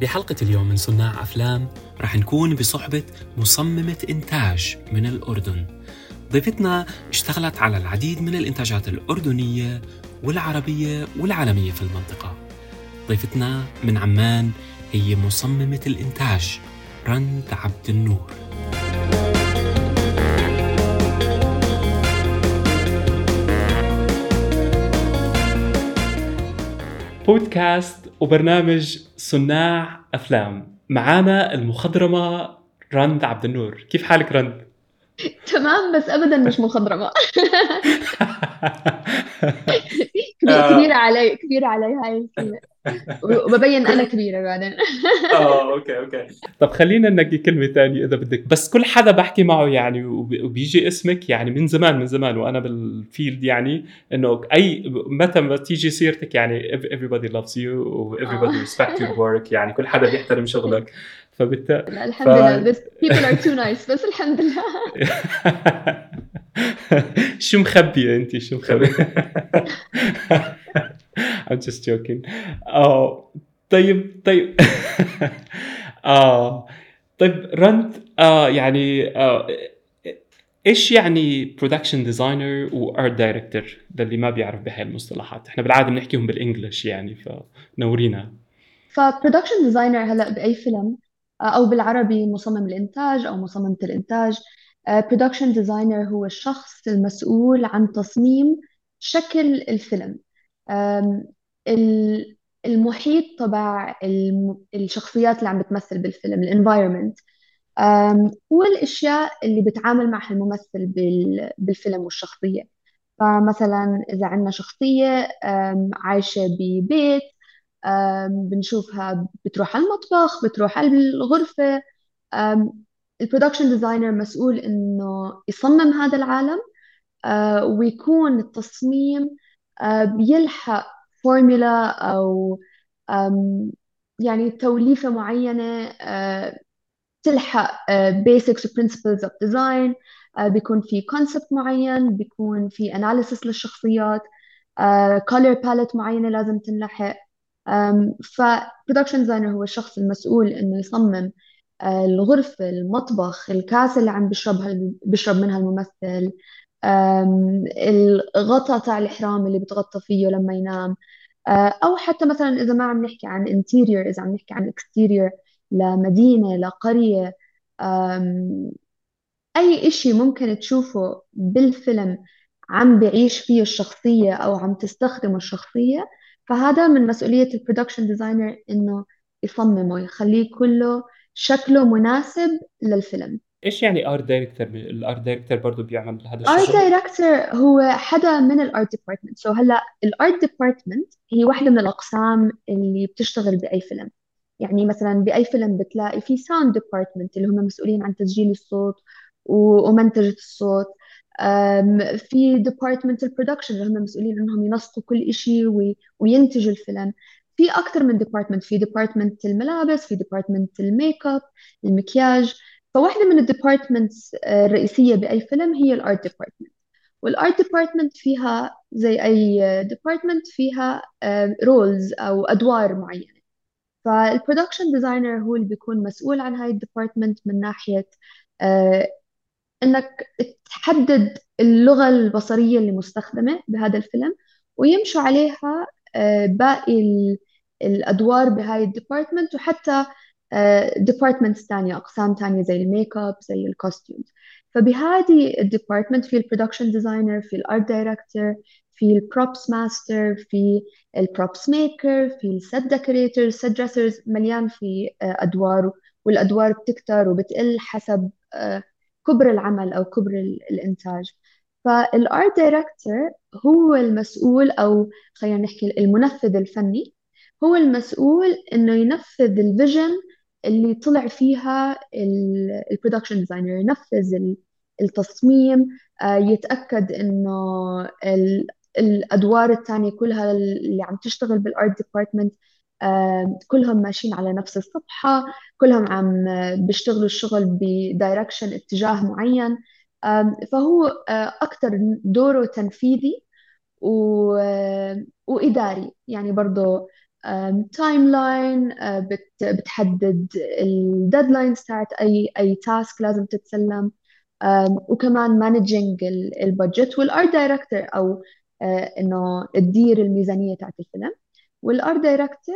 بحلقة اليوم من صناع أفلام رح نكون بصحبة مصممة إنتاج من الأردن. ضيفتنا اشتغلت على العديد من الإنتاجات الأردنية والعربية والعالمية في المنطقة. ضيفتنا من عمان هي مصممة الإنتاج رند عبد النور. بودكاست وبرنامج صناع أفلام. معانا المخضرمة رند عبد النور كيف حالك رند؟ تمام بس ابدا مش مخضرمة. كبيره علي كبيره علي هاي الكلمة. وببين أنا كبيرة بعدين. آه okay okay. طب خلينا ننقي كلمة ثانية إذا بدك. بس كل حدا بحكي معه يعني وبيجي اسمك يعني من زمان من زمان وأنا بال field يعني إنه اي متى ما تيجي سيرتك يعني everybody loves you و everybody آه. respect your work يعني كل حدا بيحترم شغلك. فبالتالي الحمد لله بس people are too nice بس الحمد لله. شو مخبية أنت؟ شو مخبية؟ I'm just joking. آه طيب طيب. آه طيب رند آه يعني آه إيش يعني production designer و art director للي ما بيعرف بهاي المصطلحات. إحنا بالعادة بنحكيهم بال English يعني فنورينا. ف production designer هلا بأي فيلم أو بالعربي مصمم الإنتاج أو مصممة الإنتاج. production designer هو الشخص المسؤول عن تصميم شكل الفيلم. المحيط تبع الشخصيات اللي عم بتمثل بالفيلم ال environment والأشياء اللي بتعامل معها الممثل بالفيلم والشخصية. فمثلا إذا عندنا شخصية عايشة ببيت بنشوفها بتروح على المطبخ بتروح على الغرفة. ال production designer مسؤول إنه يصمم هذا العالم ويكون التصميم بيلحق فورمولا أو يعني توليفة معينة آه، تلحق basics و principles of design. بيكون في concept معين بيكون في analysis للشخصيات. color palette معينة لازم تنلحق. ف production designer هو الشخص المسؤول إنه يصمم الغرفة المطبخ الكاسة اللي عم بيشربها بيشرب منها الممثل الغطاء تاع الإحرام اللي بتغطى فيه لما ينام آه، أو حتى مثلا إذا ما عم نحكي عن interior إذا عم نحكي عن exterior لمدينة لقرية أي إشي ممكن تشوفه بالفيلم عم بعيش فيه الشخصية أو عم تستخدمه الشخصية فهذا من مسؤولية ال production designer إنه يصممه يخليه كله شكله مناسب للفيلم. إيش يعني art director ال art director برضه بيعمل هذا الشيء art director هو حدا من ال art department so هلأ ال art department هي واحدة من الأقسام اللي بتشتغل بأي فيلم. يعني مثلا بأي فيلم بتلاقي في sound department اللي هم مسؤولين عن تسجيل الصوت ومنتجة الصوت. في department ال production اللي هم مسؤولين إنهم ينسقوا كل شيء وينتجوا الفيلم. في أكثر من department في department الملابس في department ال makeup المكياج. فواحدة من ال departments آه، الرئيسية بأي فيلم هي ال art department وال art department فيها زي أي department فيها roles أو أدوار معينة. فال production designer هو اللي بيكون مسؤول عن هاي ال department من ناحية آه، إنك تحدد اللغة البصرية اللي مستخدمة بهذا الفيلم ويمشوا عليها باقي الأدوار بهاي ال department وحتى departments آه، ثانية أقسام ثانية زي الميك اب زي ال costumes فبهذه ال department في ال production designer في ال art director في ال props master في ال props maker في ال set decorator ال set dressers مليان في آه، أدوار والأدوار بتكتر وبتقل حسب آه، كبر العمل أو كبر الإنتاج. فال art director هو المسؤول أو خلينا نحكي المنفذ الفني هو المسؤول إنه ينفذ ال vision اللي طلع فيها ال production designer ينفذ التصميم آه، يتأكد إنه الأدوار الثانية كلها اللي عم تشتغل بال art department كلهم ماشيين على نفس الصفحة كلهم عم بيشتغلوا الشغل ب direction اتجاه معين. فهو آه، أكثر دوره تنفيذي وإداري. يعني برضه timeline بتحدد ال deadlines تاعت أي أي task لازم تتسلم. وكمان managing ال budget وال art director أو uh, إنه تدير الميزانية تاعت الفيلم. وال art director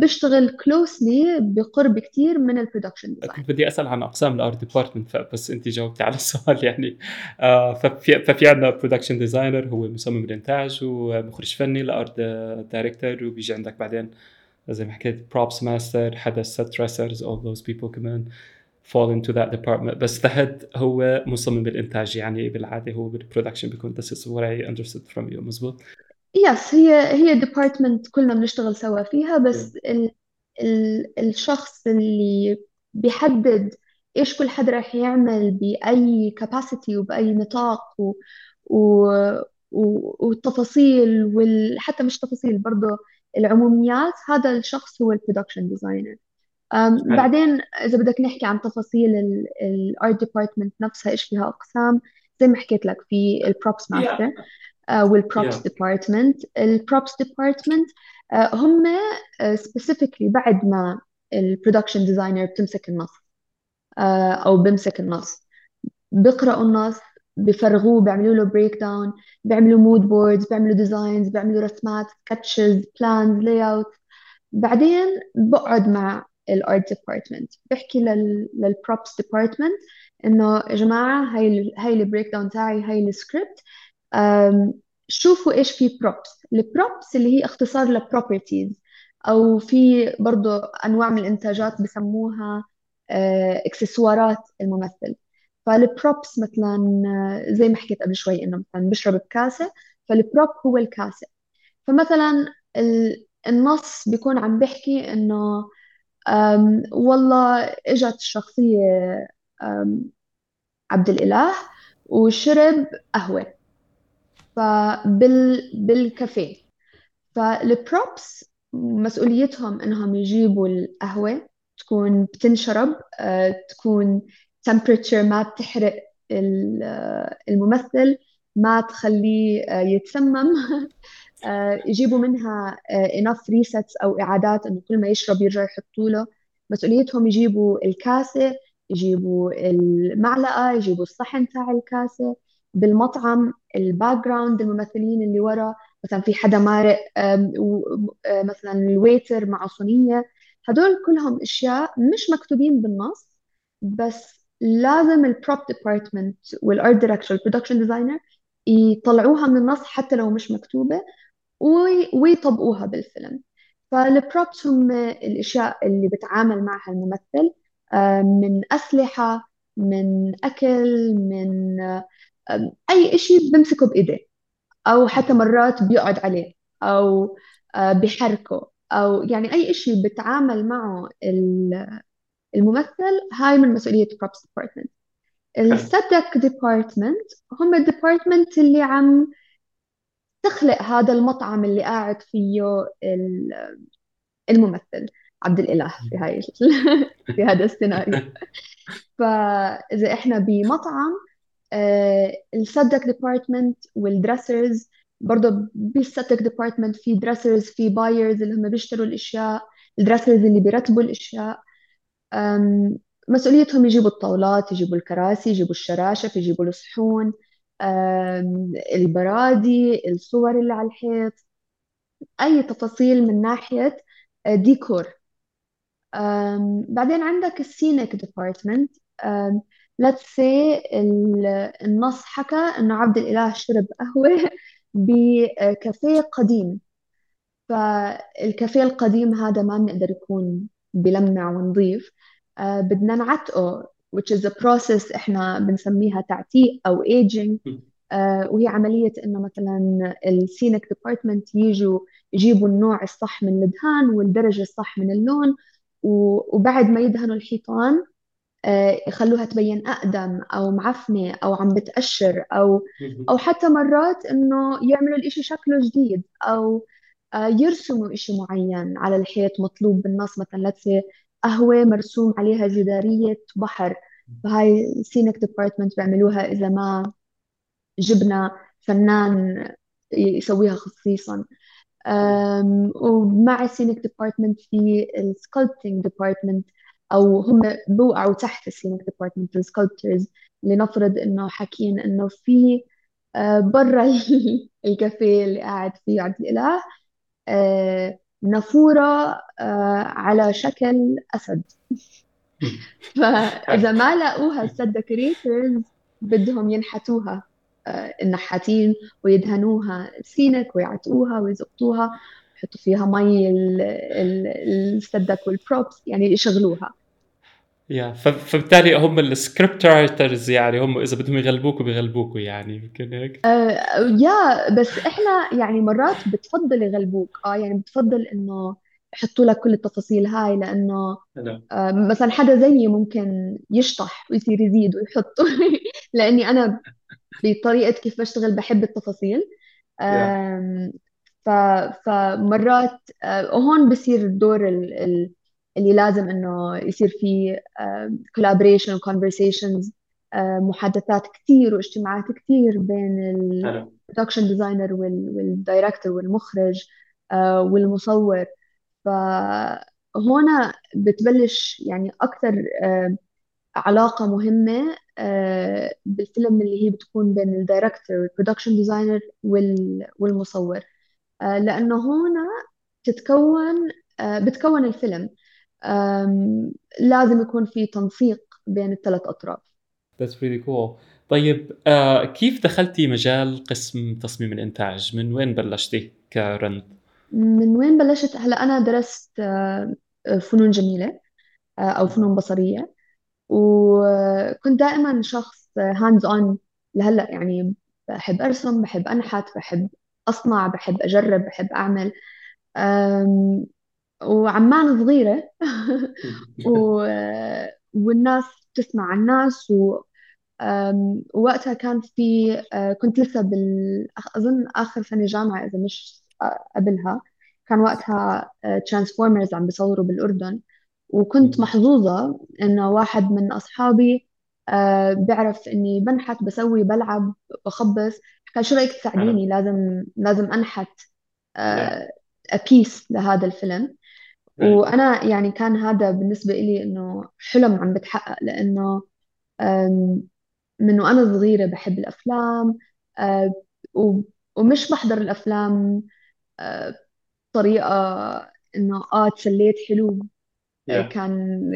بيشتغل closely بقرب كتير من ال production كنت بدي أسأل عن أقسام ال art department بس أنت جاوبتي على السؤال يعني. آه ففي ففي عندنا production designer هو مصمم الإنتاج ومخرج فني ل art director وبيجي عندك بعدين زي ما حكيت props master حدا set dressers all those people كمان fall into that department. بس head هو مصمم الانتاج يعني بالعادة هو بال production بيكون this is what I understood from you مزبوط yes هي هي department كلنا بنشتغل سوا فيها بس ال ال الشخص اللي بيحدد إيش كل حدا رح يعمل بأي capacity وبأي نطاق و, و والتفاصيل وحتى مش تفاصيل برضه العموميات هذا الشخص هو ال production designer بعدين إذا بدك نحكي عن تفاصيل ال art department نفسها إيش فيها أقسام زي ما حكيت لك في ال props master وال props. department ال props department هم specifically بعد ما ال production designer بتمسك النص آه، أو بمسك النص. بيقرأوا النص بفرغوه بيعملوا له breakdown بيعملوا mood boards بيعملوا designs بيعملوا رسمات sketches plans layout بعدين بقعد مع ال art department بحكي لل لل props department إنه يا جماعة هاي ال هاي ال breakdown تاعي هاي السكريبت شوفوا إيش في props ال props اللي هي اختصار ل properties أو في برضه أنواع من الإنتاجات بسموها آه، إكسسوارات الممثل. فال props مثلا آه، زي ما حكيت قبل شوي إنه مثلا بشرب بكاسة فال prop هو الكاسة. فمثلا ال- النص بيكون عم بيحكي إنه والله إجت الشخصيه عبد الإله وشرب قهوة. فبال بالكافيه. فالبروبس مسؤوليتهم إنهم يجيبوا القهوة تكون بتنشرب آه، تكون temperature ما بتحرق آه، الممثل ما تخليه آه، يتسمم. يجيبوا منها enough resets أو إعادات إنه كل ما يشرب يرجع يحطوا له. مسؤوليتهم يجيبوا الكاسة يجيبوا المعلقة يجيبوا الصحن تاع الكاسة. بالمطعم ال background الممثلين اللي ورا مثلا في حدا مارق مثلا ال waiter معه صينية. هدول كلهم أشياء مش مكتوبين بالنص بس لازم ال prop department وال art director وال production designer يطلعوها من النص حتى لو مش مكتوبة وي- ويطبقوها بالفيلم. فال props هم الأشياء اللي بتعامل معها الممثل من أسلحة من أكل من أي إشي بمسكه بإيده أو حتى مرات بيقعد عليه أو آه، بيحركه أو يعني أي إشي بتعامل معه ال- الممثل هاي من مسؤولية props department. ال set dec department هم ال department اللي عم تخلق هذا المطعم اللي قاعد فيه ال- الممثل عبد الإله في هاي في هذا السيناريو. فإذا إحنا بمطعم السبجكت ديبارتمنت والدريسرز برضه بالسبجكت ديبارتمنت في دريسرز في بايرز اللي هم بيشتروا الأشياء ال dressers اللي بيرتبوا الأشياء. أم، مسؤوليتهم يجيبوا الطاولات يجيبوا الكراسي يجيبوا الشراشف يجيبوا الصحون البرادي الصور اللي على الحيط. أي تفاصيل من ناحية آه، ديكور أم، بعدين عندك ال scenic department let's say ال- النص حكى إنه عبد الإله شرب قهوة بكافيه قديم. فالكافيه القديم هذا ما بنقدر يكون بلمع ونظيف آه، بدنا نعتقه which is a process إحنا بنسميها تعتيق أو aging. آه، وهي عملية إنه مثلا السينك ديبارتمنت يجوا يجيبوا النوع الصح من الدهان والدرجة الصح من اللون و- وبعد ما يدهنوا الحيطان يخلوها تبين أقدم أو معفنة أو عم بتقشر أو أو حتى مرات إنه يعملوا الإشي شكله جديد أو آه، يرسموا إشي معين على الحيط مطلوب بالنص. مثلا say قهوة مرسوم عليها جدارية بحر. فهاي scenic department بيعملوها إذا ما جبنا فنان يسويها خصيصا. ومع ال scenic department في ال sculpting department أو هم بوقعوا تحت ال scenic department ال sculptors لنفرض إنه حاكيين إنه في آه، برا الكافيه اللي قاعد فيه عبد الإله آه، نافورة آه، على شكل أسد. فإذا ما لقوها ال set decorators بدهم ينحتوها النحاتين ويدهنوها scenic ويعتقوها ويزقطوها. يحطوا فيها مي ال set dec وال props يعني يشغلوها. يا فبالتالي هم ال script writers يعني هم إذا بدهم يغلبوكوا بيغلبوكوا يعني يمكن هيك؟ آه يا بس إحنا يعني مرات بتفضل يغلبوك. آه يعني بتفضل إنه يحطوا لك كل التفاصيل هاي لأنه آه مثلا حدا زيي ممكن يشطح ويصير يزيد ويحط لأني أنا بطريقة كيف بشتغل بحب التفاصيل. آم، ف فمرات آه، وهون بصير دور ال... ال... اللي لازم إنه يصير في collaboration conversations محادثات كثير واجتماعات كثير بين ال production designer وال director والمخرج آه، والمصور. فهنا بتبلش يعني أكثر علاقة مهمة آه، بالفيلم اللي هي بتكون بين ال director وال production designer والمصور. لأنه هنا تتكون بتكون الفيلم لازم يكون في تنسيق بين الثلاث أطراف That's really cool. طيب آه كيف دخلتي مجال قسم تصميم الإنتاج؟ من وين بلشتي كرند؟ من وين بلشت؟ هلا أنا درست آه فنون جميلة آه أو فنون بصرية وكنت دائما شخص hands on لهلأ يعني بحب أرسم بحب أنحت بحب أصنع بحب أجرب بحب أعمل. وعمان صغيرة. و... والناس تسمع عن الناس و... ووقتها كان في كنت لسه بال أظن آخر سنة جامعة إذا مش قبلها. كان وقتها ترانسفورمرز عم بيصوروا بالأردن. وكنت محظوظة إنه واحد من أصحابي بيعرف إني بنحت بسوي بلعب بخبص. حكى شو رأيك تساعديني لازم لازم أنحت أبيس لهذا الفيلم. وأنا يعني كان هذا بالنسبة إلي إنه حلم عم بتحقق لأنه من وأنا صغيرة بحب الأفلام آه، ومش بحضر الأفلام آه، بطريقة إنه آه تسليت حلو. كان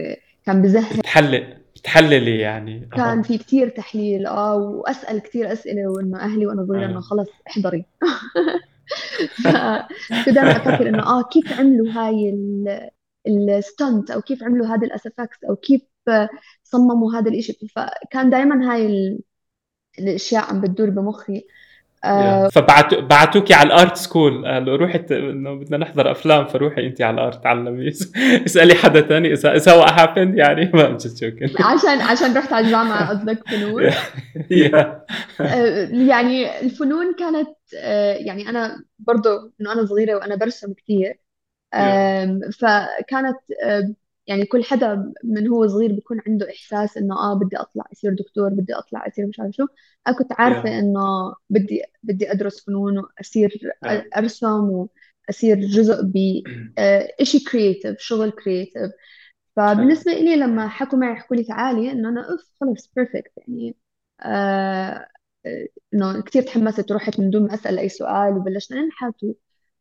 كان بزهق. بتحلل بتحللي يعني. كان في كتير تحليل آه وأسأل كتير أسئلة وإنه أهلي وأنا صغيرة إنه خلص احضري. كنت دائما أفكر إنه آه كيف عملوا هاي الستنت أو كيف عملوا هذا الاسفكس أو كيف صمموا هذا الإشي. فكان دائما هاي الأشياء عم بتدور بمخي. آه فبعتوا بعتوكي على الآرت سكول. قالوا روحي إنه بدنا نحضر أفلام فروحي انت على الآرت تعلمي اسألي حدا ثاني اذا إذا هو هابن يعني ما جست عشان عشان رحت على الجامعة قصدك فنون. آه، يعني الفنون كانت آه، يعني أنا برضه إنه أنا صغيرة وأنا برسم كثير فكانت يعني كل حدا من هو صغير بيكون عنده إحساس إنه آه بدي أطلع اصير دكتور بدي أطلع اصير مش عارف شو أنا كنت عارفة yeah. إنه بدي بدي أدرس فنون وأصير yeah. أرسم وأصير جزء بشيء creative شغل creative فبالنسبة لي لما حكوا معي حكوا لي تعالي إنه أنا اف خلص perfect يعني آه إنه كثير تحمست ورحت من دون ما أسأل أي سؤال وبلشنا ننحت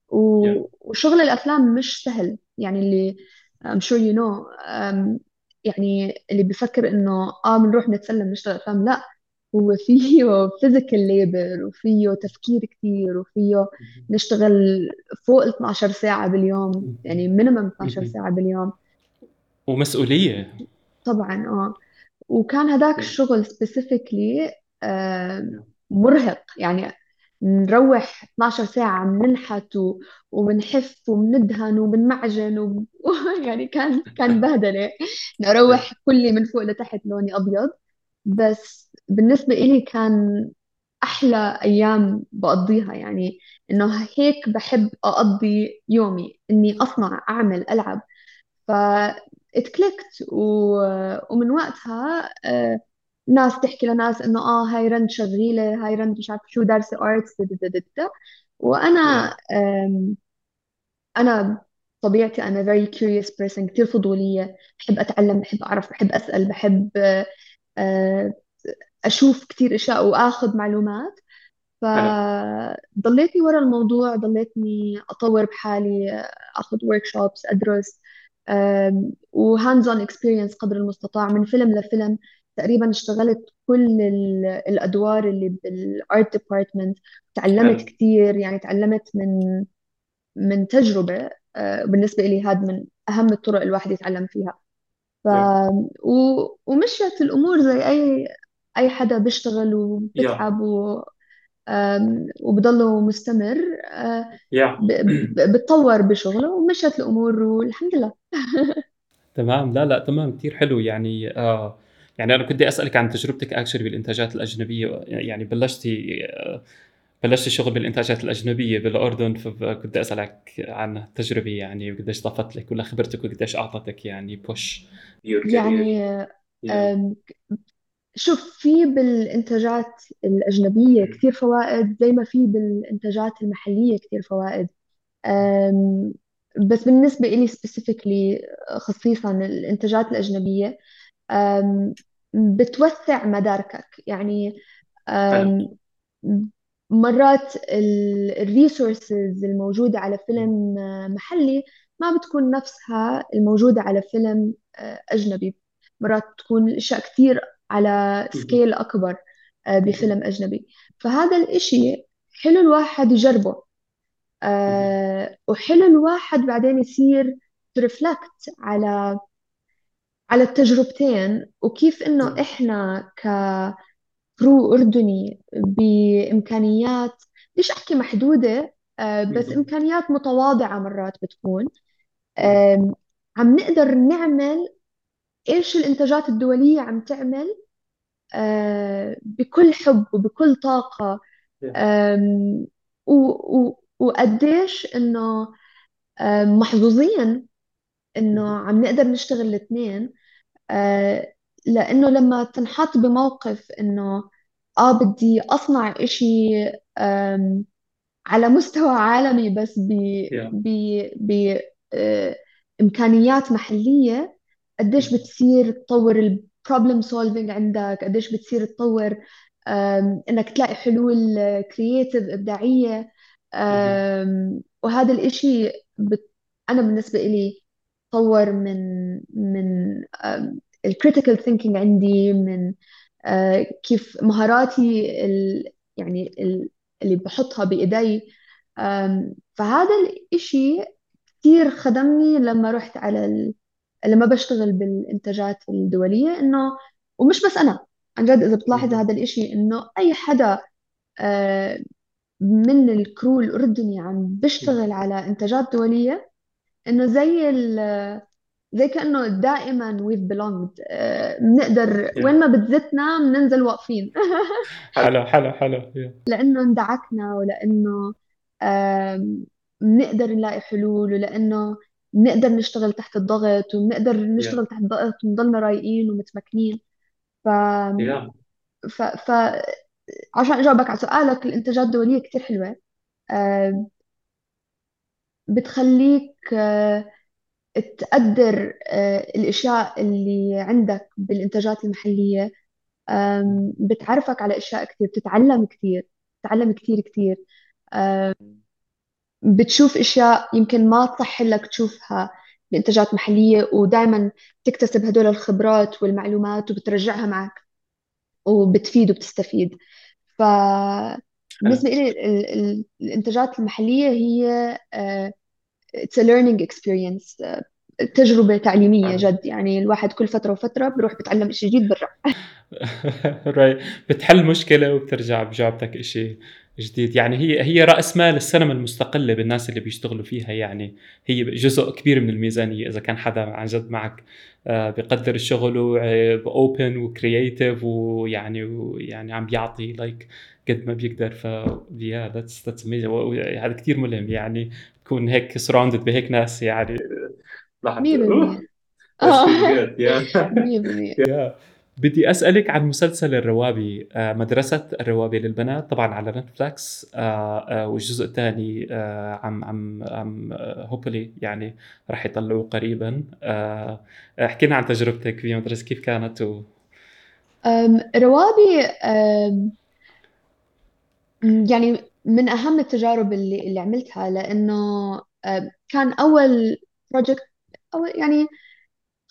و... yeah. وشغل الأفلام مش سهل يعني اللي I'm sure you know. Um, يعني اللي بفكر إنه آه بنروح نتسلم نشتغل افلام لا هو فيه physical labor وفيه تفكير كثير وفيه نشتغل فوق ال 12 ساعة باليوم يعني minimum 12 ساعة باليوم. ومسؤولية. طبعا آه. وكان هذاك الشغل specifically آه مرهق. يعني نروح 12 ساعة بننحت وبنحف وبندهن وبنمعجن و... يعني كان كان بهدلة. نروح كلي من فوق لتحت لوني أبيض. بس بالنسبة إلي كان أحلى أيام بقضيها. يعني إنه هيك بحب أقضي يومي. إني أصنع أعمل ألعب. فاتكلكت و... ومن وقتها آه، ناس تحكي لناس إنه آه هاي رند شغيلة هاي رند مش عارف شو دارسة arts وأنا أنا طبيعتي أنا very curious person كتير فضولية. بحب أتعلم بحب أعرف بحب أسأل بحب آه، أشوف كتير أشياء وآخذ معلومات. فضليتني ورا الموضوع ضليتني أطور بحالي أخذ workshops أدرس و hands-on experience قدر المستطاع من فيلم لفيلم. تقريبا اشتغلت كل ال- الأدوار اللي بال art department تعلمت حلو. كتير يعني تعلمت من من تجربة آه، بالنسبة لي هذا من أهم الطرق الواحد يتعلم فيها. ف yeah و... ومشيت الأمور زي أي أي حدا بيشتغل yeah وبتعب و... آم، وبضله مستمر آه، يا ب... ب- بتطور بشغله ومشيت الأمور والحمد لله. تمام. لا لا تمام. كثير حلو يعني آه يعني أنا كنت أسألك عن تجربتك اكشلي بالإنتاجات الأجنبية يعني بلشتي آه بلشتي شغل بالإنتاجات الأجنبية بالأردن فكنت أسألك عن التجربه يعني وقديش ضافت لك ولا خبرتك وقديش أعطتك يعني بوش يعني آم، شوف في بالإنتاجات الأجنبية كثير فوائد زي ما في بالإنتاجات المحلية كثير فوائد. بس بالنسبة إلي specifically خصيصا الإنتاجات الأجنبية بتوسع مداركك. يعني حلو. مرات ال resources الموجودة على فيلم محلي ما بتكون نفسها الموجودة على فيلم أجنبي. مرات تكون الأشياء كتير على. scale أكبر. بفيلم أجنبي. فهذا الإشي حلو الواحد يجربه. وحلو الواحد بعدين يصير ت reflect على على التجربتين وكيف إنه نعم. إحنا ك crew أردني بإمكانيات ليش أحكي محدودة آه بس مهم. إمكانيات متواضعة مرات بتكون نعم. عم نقدر نعمل إيش الإنتاجات الدولية عم تعمل آه بكل حب وبكل و- و- وقديش آم، محظوظين إنه. عم نقدر نشتغل الاثنين آه لأنه لما تنحط بموقف إنه آه بدي أصنع إشي آم على مستوى عالمي بس ب. ب ب آه إمكانيات محلية قديش. بتصير تطور ال problem solving عندك قديش بتصير تطور آم، إنك تلاقي حلول creative إبداعية مهم. آم، وهذا الإشي بت... أنا بالنسبة إلي طور من من ال critical thinking عندي من آه، كيف مهاراتي ال... يعني ال... اللي بحطها بإيدي آم، فهذا الإشي كثير خدمني لما رحت على ال... لما بشتغل بالإنتاجات الدولية إنه ومش بس أنا عن جد إذا بتلاحظ. هذا الإشي إنه أي حدا آه، من ال crew الأردني عم. بيشتغل على إنتاجات دولية إنه زي ال زي كأنه دائما we've belonged آه، بنقدر وين. ما بتزتنا بننزل واقفين حلو حلو حلو. لأنه اندعكنا ولأنه بنقدر نلاقي حلول ولأنه بنقدر نشتغل تحت الضغط وبنقدر. نشتغل تحت الضغط ونضلنا رايقين ومتمكنين ف... ف... ف... عشان أجاوبك على سؤالك الإنتاجات الدولية كتير حلوة آه، بتخليك آه، تقدر آه، الأشياء اللي عندك بالإنتاجات المحلية. بتعرفك على أشياء كتير بتتعلم كتير بتتعلم كتير كتير. بتشوف أشياء يمكن ما تصح لك تشوفها بإنتاجات محلية ودائما تكتسب هدول الخبرات والمعلومات وبترجعها معك وبتفيد وبتستفيد. حلو فبالنسبة لي ال- ال- الإنتاجات المحلية هي آه، it's a learning experience آه، تجربة تعليمية جد. يعني الواحد كل فترة وفترة بروح بتعلم شيء جديد برا. بتحل مشكلة وبترجع بجابتك إشي جديد. يعني هي هي رأس مال السينما المستقلة بالناس اللي بيشتغلوا فيها. يعني هي جزء كبير من الميزانية. إذا كان حدا عن جد معك آه، بقدر الشغل open آه، و creative ويعني ويعني عم بيعطي like قد ما بيقدر. ف yeah that's that's هذا كثير ملهم. يعني تكون هيك surrounded بهيك ناس يعني. 100% 100% بدي أسألك عن مسلسل الروابي آه، مدرسة الروابي للبنات طبعا على نتفلكس آه، آه، والجزء الثاني عم عم عم hopefully يعني راح يطلعوه قريبا. احكي لنا عن تجربتك في مدرسة كيف كانت و... روابي يعني من أهم التجارب اللي اللي عملتها لأنه كان أول project يعني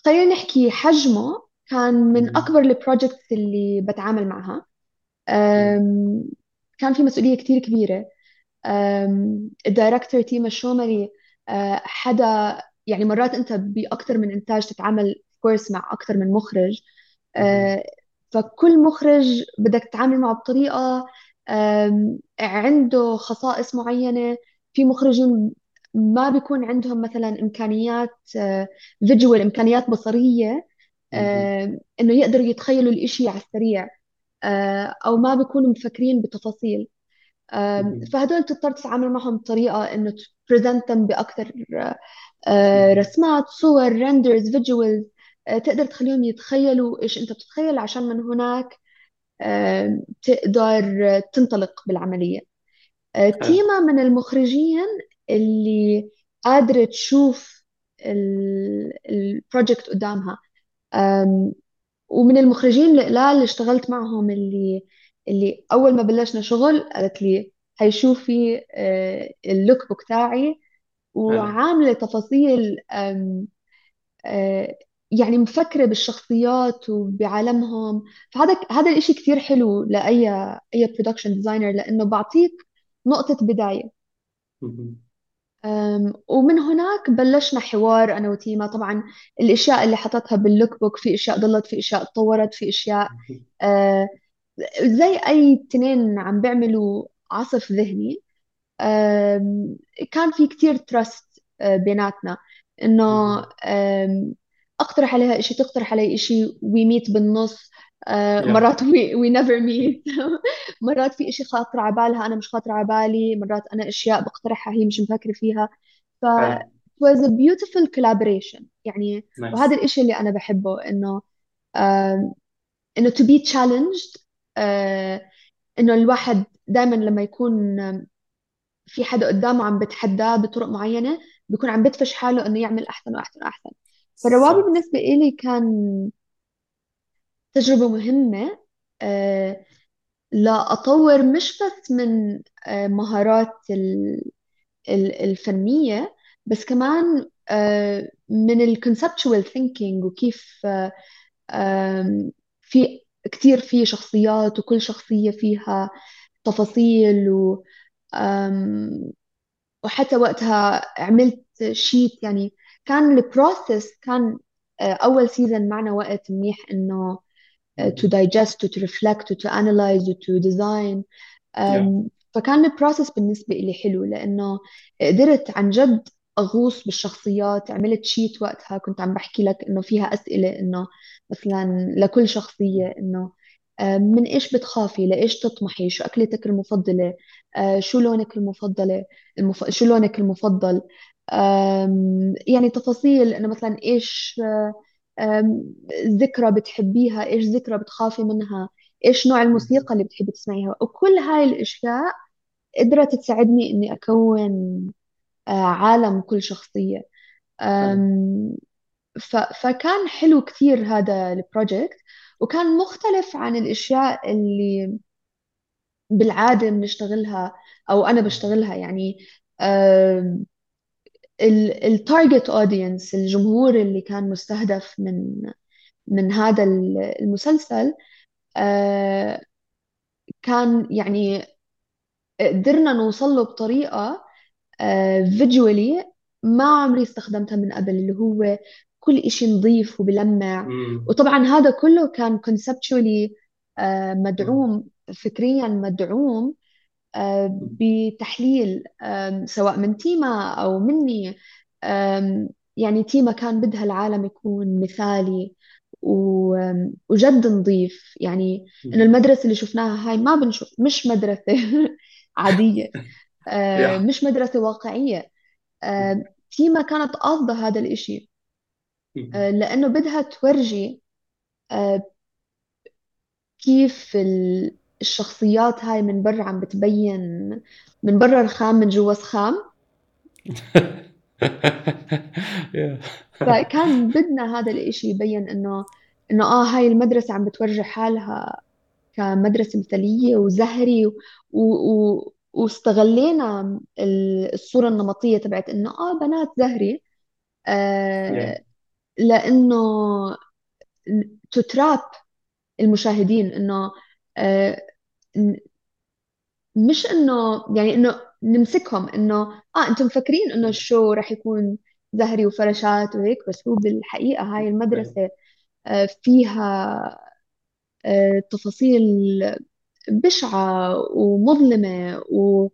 خلينا نحكي حجمه كان من أكبر ال projects اللي بتعامل معها. كان في مسؤولية كتير كبيرة. ال director تيما الشومري أه، حدا يعني مرات أنت بأكثر من إنتاج تتعامل of course مع أكثر من مخرج. أه، فكل مخرج بدك تتعامل معه بطريقة عنده خصائص معينة. في مخرجين ما بيكون عندهم مثلا إمكانيات visual إمكانيات بصرية. إنه يقدروا يتخيلوا الإشي على السريع آه، أو ما بيكونوا مفكرين بتفاصيل فهدول تضطر تتعامل معهم بطريقة إنه ت present هم بأكثر آه، رسمات صور renders visuals تقدر تخليهم يتخيلوا إيش أنت بتتخيل عشان من هناك تقدر تنطلق بالعملية. آه، تيما من المخرجين اللي قادرة تشوف ال project قدامها. ومن المخرجين القلال اللي اشتغلت معهم اللي اللي أول ما بلشنا شغل قالت لي هي شوفي آه، ال look book تاعي. وعاملة تفاصيل آه، يعني مفكرة بالشخصيات وبعالمهم. فهذا هذا الإشي كثير حلو لأي أي production designer لأنه بعطيك نقطة ومن هناك بلشنا حوار أنا وتيما. طبعا الأشياء اللي حطتها بال look book في أشياء ضلت في أشياء تطورت في أشياء آه، زي أي تنين عم بيعملوا عصف ذهني. كان في كتير trust آه، بيناتنا إنه أقترح عليها شيء تقترح علي شيء we meet بالنص. Yeah. مرات we never meet مرات في شيء خاطر على بالها أنا مش خاطر على بالي. مرات أنا أشياء بقترحها هي مش مفكرة فيها. ف it was a beautiful collaboration. يعني nice. وهذا الشيء اللي أنا بحبه إنه آه إنه to be challenged آه إنه الواحد دائما لما يكون في حدا قدامه عم بتحداه بطرق معينة بيكون عم بدفش حاله إنه يعمل أحسن وأحسن وأحسن. فالروابي بالنسبة إلي كان تجربة مهمة آه، لأطور مش بس من آه، مهارات الفنية بس كمان آه، من ال conceptual thinking وكيف في كتير في شخصيات وكل شخصية فيها تفاصيل و وحتى وقتها عملت sheet يعني كان ال process كان أول season معنا وقت منيح إنه to digest to reflect to analyze to design. Yeah. فكان ال process بالنسبة لي حلو لأنه قدرت عن جد أغوص بالشخصيات عملت sheet وقتها. كنت عم بحكي لك إنه فيها أسئلة إنه مثلا لكل شخصية إنه من إيش بتخافي؟ لإيش تطمحي؟ شو أكلتك المفضلة؟ آه، شو لونك المفضلة؟ المف... شو لونك المفضل؟ يعني تفاصيل إنه مثلا إيش ذكرى بتحبيها؟ إيش ذكرى بتخافي منها؟ إيش نوع الموسيقى اللي بتحبي تسمعيها؟ وكل هاي الأشياء قدرت تساعدني إني أكون آه، عالم كل شخصية. فكان حلو كثير هذا البروجكت وكان مختلف عن الأشياء اللي بالعادة بنشتغلها أو أنا بشتغلها يعني. ال target audience الجمهور اللي كان مستهدف من من هذا المسلسل آه، كان يعني قدرنا نوصل له بطريقة visually آه، ما عمري استخدمتها من قبل اللي هو كل إشي نظيف وبلمع. وطبعا هذا كله كان conceptually آه، مدعوم فكريا مدعوم. بتحليل سواء من تيما أو مني. يعني تيما كان بدها العالم يكون مثالي وجد نظيف. يعني إنه المدرسة اللي شفناها هاي ما بنشوف مش مدرسة عادية. مش مدرسة واقعية. تيما كانت قاصدة هذا الإشي. آه، لأنه بدها تورجي كيف ال- الشخصيات هاي من برا عم بتبين من برا رخام من جوا سخام. فكان بدنا هذا الإشي يبين إنه إنه آه هاي المدرسة عم بتورجي حالها كمدرسة مثالية وزهري و... و... واستغلينا ال- الصورة النمطية تبعت إنه آه بنات زهري. آه لأنه تتراب المشاهدين إنه آه ن- مش إنه يعني إنه نمسكهم إنه آه أنتم مفكرين إنه الشو رح يكون زهري وفراشات وهيك بس هو بالحقيقة هاي Yeah. المدرسة آه فيها آه تفاصيل بشعة ومظلمة و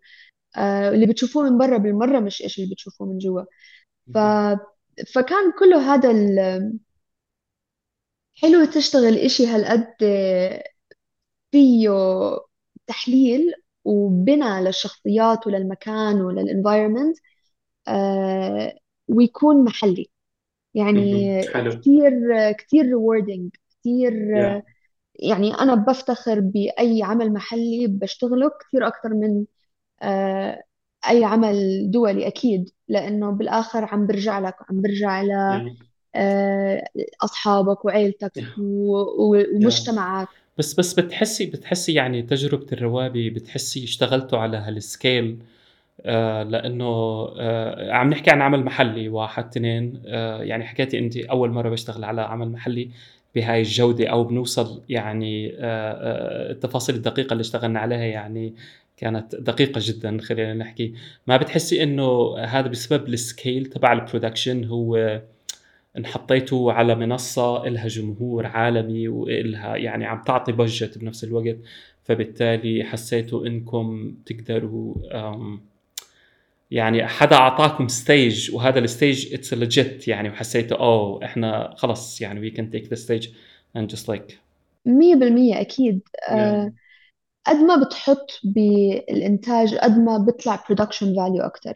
آه، اللي بتشوفوه من برا بالمرة مش إيش اللي بتشوفوه من جوا ف... فكان كله هذا ال... حلو تشتغل إشي هالقد فيه تحليل وبناء للشخصيات وللمكان وللانفايرمنت آه ويكون محلي يعني. حلو كثير كثير rewarding كثير Yeah. يعني أنا بفتخر بأي عمل محلي بشتغله كثير أكثر من آه، أي عمل دولي أكيد لأنه بالآخر عم برجع لك عم برجع لأصحابك وعيلتك Yeah. و- و- Yeah. ومجتمعك بس بس بتحسي بتحسي يعني تجربة الروابي بتحسي اشتغلتوا على هالسكيل؟ آه لأنه آه عم نحكي عن عمل محلي واحد اثنين آه يعني حكيتي انت أول مرة بشتغل على عمل محلي بهاي الجودة أو بنوصل يعني آه آه التفاصيل الدقيقة اللي اشتغلنا عليها يعني كانت دقيقة جدا خلينا نحكي. ما بتحسي إنه هذا بسبب ال scale تبع ال production هو انحطيتوا على منصة إلها جمهور عالمي وإلها يعني عم تعطي budget بنفس الوقت فبالتالي حسيتوا إنكم تقدروا يعني حدا أعطاكم stage وهذا ال stage it's legit يعني وحسيتوا oh إحنا خلص يعني we can take the stage and just like مية بالمية أكيد yeah. آه، قد ما بتحط بالإنتاج قد ما بيطلع production value أكتر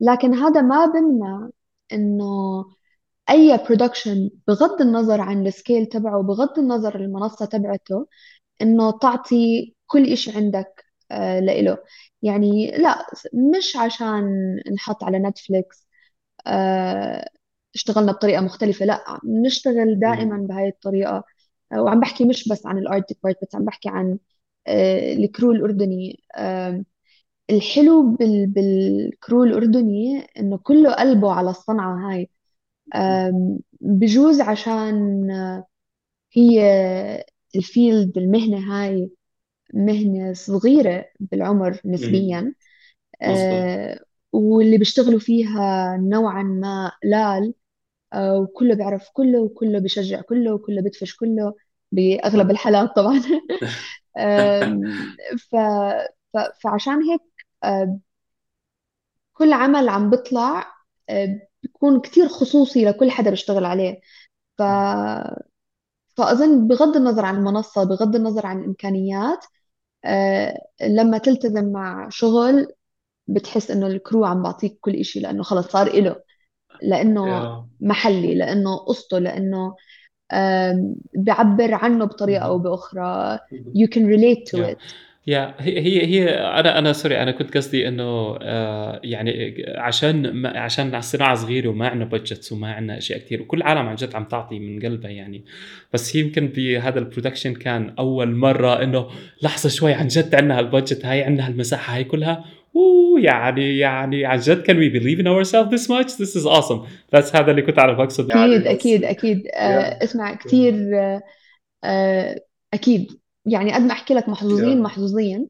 لكن هذا ما بمنع إنه أي production بغض النظر عن ال scale تبعه بغض النظر المنصة تبعته إنه تعطي كل إشي عندك آه لإله. يعني لا مش عشان نحط على نتفليكس آه اشتغلنا بطريقة مختلفة لا نشتغل دائما. بهاي الطريقة. آه وعم بحكي مش بس عن ال art department عم بحكي عن آه ال crew الأردني. آه الحلو بال بال crew الأردني إنه كله قلبه على الصنعة هاي. بجوز عشان آه، هي ال field المهنة هاي مهنة صغيرة بالعمر. نسبيا. مظبوط آه، واللي بيشتغلوا فيها نوعا ما قلال آه، وكله بيعرف كله وكله بيشجع كله وكله بدفش كله بأغلب الحالات طبعا. آم، ف... ف... فعشان هيك آه، كل عمل عم بيطلع آه، بيكون كتير خصوصي لكل حدا بيشتغل عليه. ف... فأظن بغض النظر عن المنصة بغض النظر عن الإمكانيات آه، لما تلتزم مع شغل بتحس إنه ال crew عم بعطيك كل إشي لأنه خلص صار إله. لأنه. محلي لأنه قصته لأنه آم، بيعبر عنه بطريقة أو. بأخرى. You can relate to it. يا هي هي هي أنا أنا sorry أنا كنت قصدي إنه آه يعني عشان ما عشان الصناعه صغيرة وما عندنا budgets وما عندنا أشياء كثير وكل العالم عن جد عم تعطي من قلبها يعني. بس يمكن بهذا ال production كان أول مرة إنه لحظة شوي عن جد عندنا هال budget هاي عندنا هالمساحة هاي كلها. oh يعني يعني عن جد can we believe in ourselves this much? This is awesome. بس هذا اللي كنت عم بقصد أكيد بس أكيد أكيد. yeah. آه، اسمع كتير آه، آه، أكيد. يعني قد ما أحكي لك محظوظين yeah. محظوظين.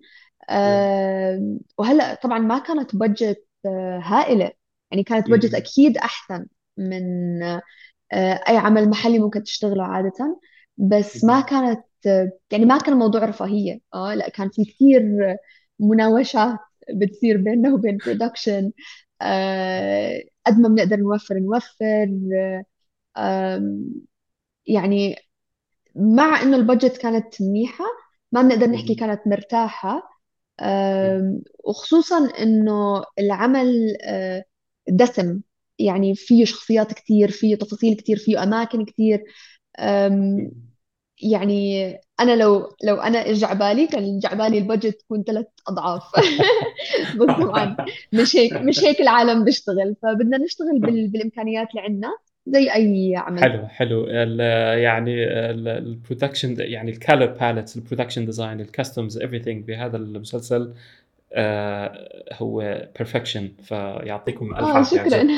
آه، وهلأ طبعا ما كانت budget آه، هائلة. يعني كانت budget مهم. أكيد أحسن من آه، أي عمل محلي ممكن تشتغله عادة. بس ما مهم. كانت آه، يعني ما كان الموضوع رفاهية. آه لأ كان في كثير مناوشات بتصير بيننا وبين production قد ما بنقدر نوفر نوفر. يعني مع إنه ال budget كانت منيحة ما بنقدر نحكي. كانت. آم، وخصوصا إنه العمل آه، دسم يعني فيه شخصيات كتير فيه تفاصيل كتير فيه أماكن مهم. يعني أنا لو لو أنا اجى على بالي كان على بالي ال budget تكون ثلاث أضعاف بس طبعا مش هيك مش هيك العالم بيشتغل فبدنا نشتغل بال... بالإمكانيات اللي عندنا زي أي عمل. حلو حلو. ال- يعني ال production يعني ال color palettes ال production design ال costumes everything بهذا المسلسل آه، هو perfection فيعطيكم ألف آه عافية. شكرا.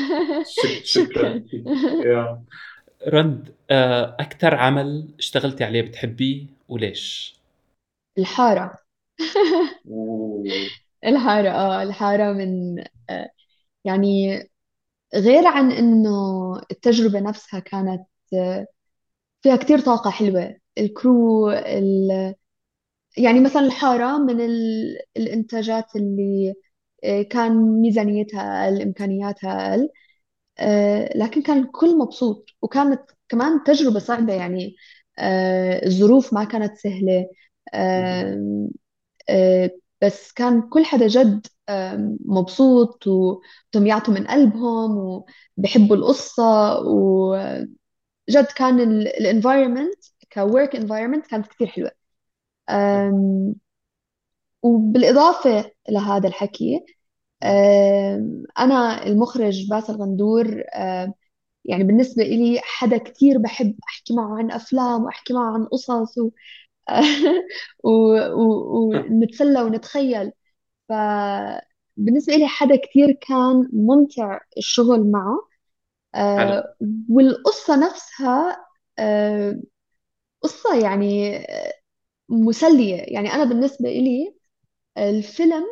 شك- شكرا. يا. رند آه، أكثر عمل اشتغلتي عليه بتحبيه وليش؟ الحارة. الحارة آه الحارة من آه يعني غير عن إنه التجربة نفسها كانت فيها كتير طاقة حلوة. ال crew ال... يعني مثلا الحارة من ال... الإنتاجات اللي آه، كان ميزانيتها أقل إمكانياتها أقل آه، لكن كان الكل مبسوط. وكانت كمان تجربة صعبة يعني آه، الظروف ما كانت سهلة بس كان كل حدا جد مبسوط وتم يعطوا من قلبهم وبحبوا القصة وجد كان ال environment ك work environment كانت كثير حلوة. وبالإضافة لهذا الحكي أنا المخرج باسل غندور يعني بالنسبة إلي حدا كتير بحب أحكي معه عن أفلام وأحكي معه عن قصص و... و... و... ونتسلى ونتخيل. فبالنسبة إلي حدا كتير كان ممتع الشغل معه. حلو. آه، والقصة نفسها آه، قصة يعني آه، مسلية. يعني أنا بالنسبة إلي الفيلم